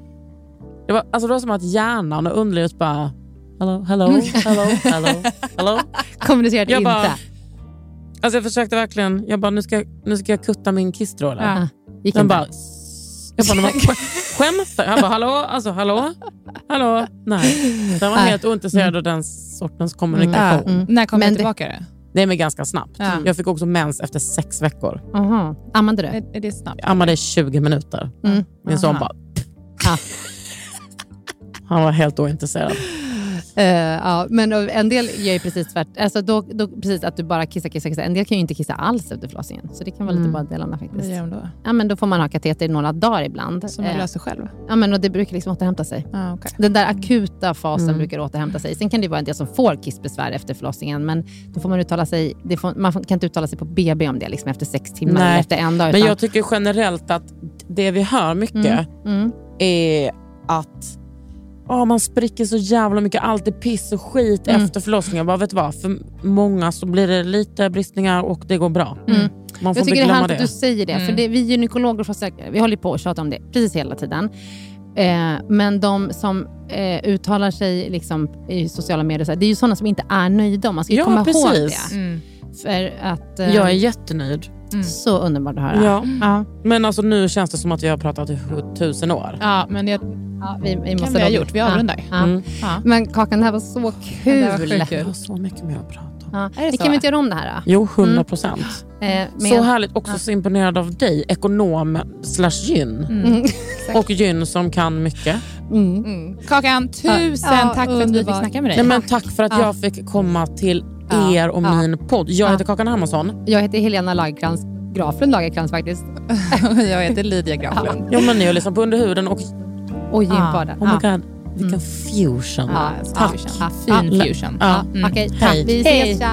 det var, alltså det var som att hjärnan och underlivet bara Hello, hello, hello, hello, hello. <laughs> Kommunicerade Jag inte. bara- Alltså jag försökte verkligen, jag bara nu ska, nu ska jag kutta min kissstråle. Ja. Gick Den inte. bara, jag bara, "Men sk- <laughs> skämtar Jag bara, hallå, alltså hallå, hallå. Nej, den var Nej. helt ointresserad av den sortens kommunikation. Mm. När kommer Men jag det- tillbaka? Det är mig ganska snabbt. Ja. Jag fick också mens efter sex veckor. Aha. Ammade du? Är, är det snabbt? Jag ammade i 20 minuter. Mm. Min son Aha. bara... Ja. Han var helt ointresserad. Eh, ja, men en del gör ju precis tvärt. Alltså då, då, precis att du bara kissar, kissar, kissar. En del kan ju inte kissa alls efter förlossningen. Så det kan vara lite Mm. bara delarna Vad faktiskt. gör de då? Ja, men då får man ha kateter i några dagar ibland. Som jag Eh, löser själv? ja, men och det brukar liksom återhämta sig. Ah, okay. Den där akuta fasen Mm. brukar återhämta sig. Sen kan det vara en del som får kissbesvär efter förlossningen, men då får man uttala sig, det får, man kan inte uttala sig på BB om det liksom efter sex timmar Nej. eller efter en dag. Men utan- jag tycker generellt att det vi hör mycket Mm. Mm. är att åh, man spricker så jävla mycket. Allt är piss och skit Mm. efter förlossningen. Bara, vet vad? För många så blir det lite bristningar och det går bra. Mm. Man får Jag inte tycker det är glömma härligt det. att du säger det, för Mm. det, vi gynekologer vi håller på att tjata om det precis hela tiden. Eh, men de som eh, uttalar sig liksom i sociala medier, så här, det är ju sådana som inte är nöjda. Man ska Ja, komma ihåg precis. det. Mm. För att, eh, Jag är jättenöjd. Mm. Så underbart att höra. Ja. Ja. Men alltså, nu känns det som att vi har pratat i tusen år. Ja, men det Ja, vi, vi kan måste vi ha gjort. Vi avrundar. Ja. Mm. Ja. Men Kakan, det här var så Det kul. var. Jag har så mycket mer att prata om. Ja. Det kan vi inte göra om det här då? Jo, 100 procent. Eh, med- Så härligt. Också Ja. så imponerad av dig. Ekonom slash gyn. Mm. <laughs> Och gyn som kan mycket. Mm. Mm. Kakan, tusen Ja, tack för att vi fick snacka med dig. Nej, men tack för att Ja. jag fick komma till Ja. er och Ja. min podd. Jag Ja. heter Kakan Hermansson. Jag heter Helena Lagerkrans, Graflund Lagerkrans faktiskt. <laughs> jag heter Lydia Graflund. Ja, men ni har lyssnat på Under huden och Och Ja. gympodden. oh my Ja. god, vilken fusion. Ja, Tack. fusion. Fin fusion. Ja. Mm. Okej, Hej. tack. Vi Hej. ses. Tja.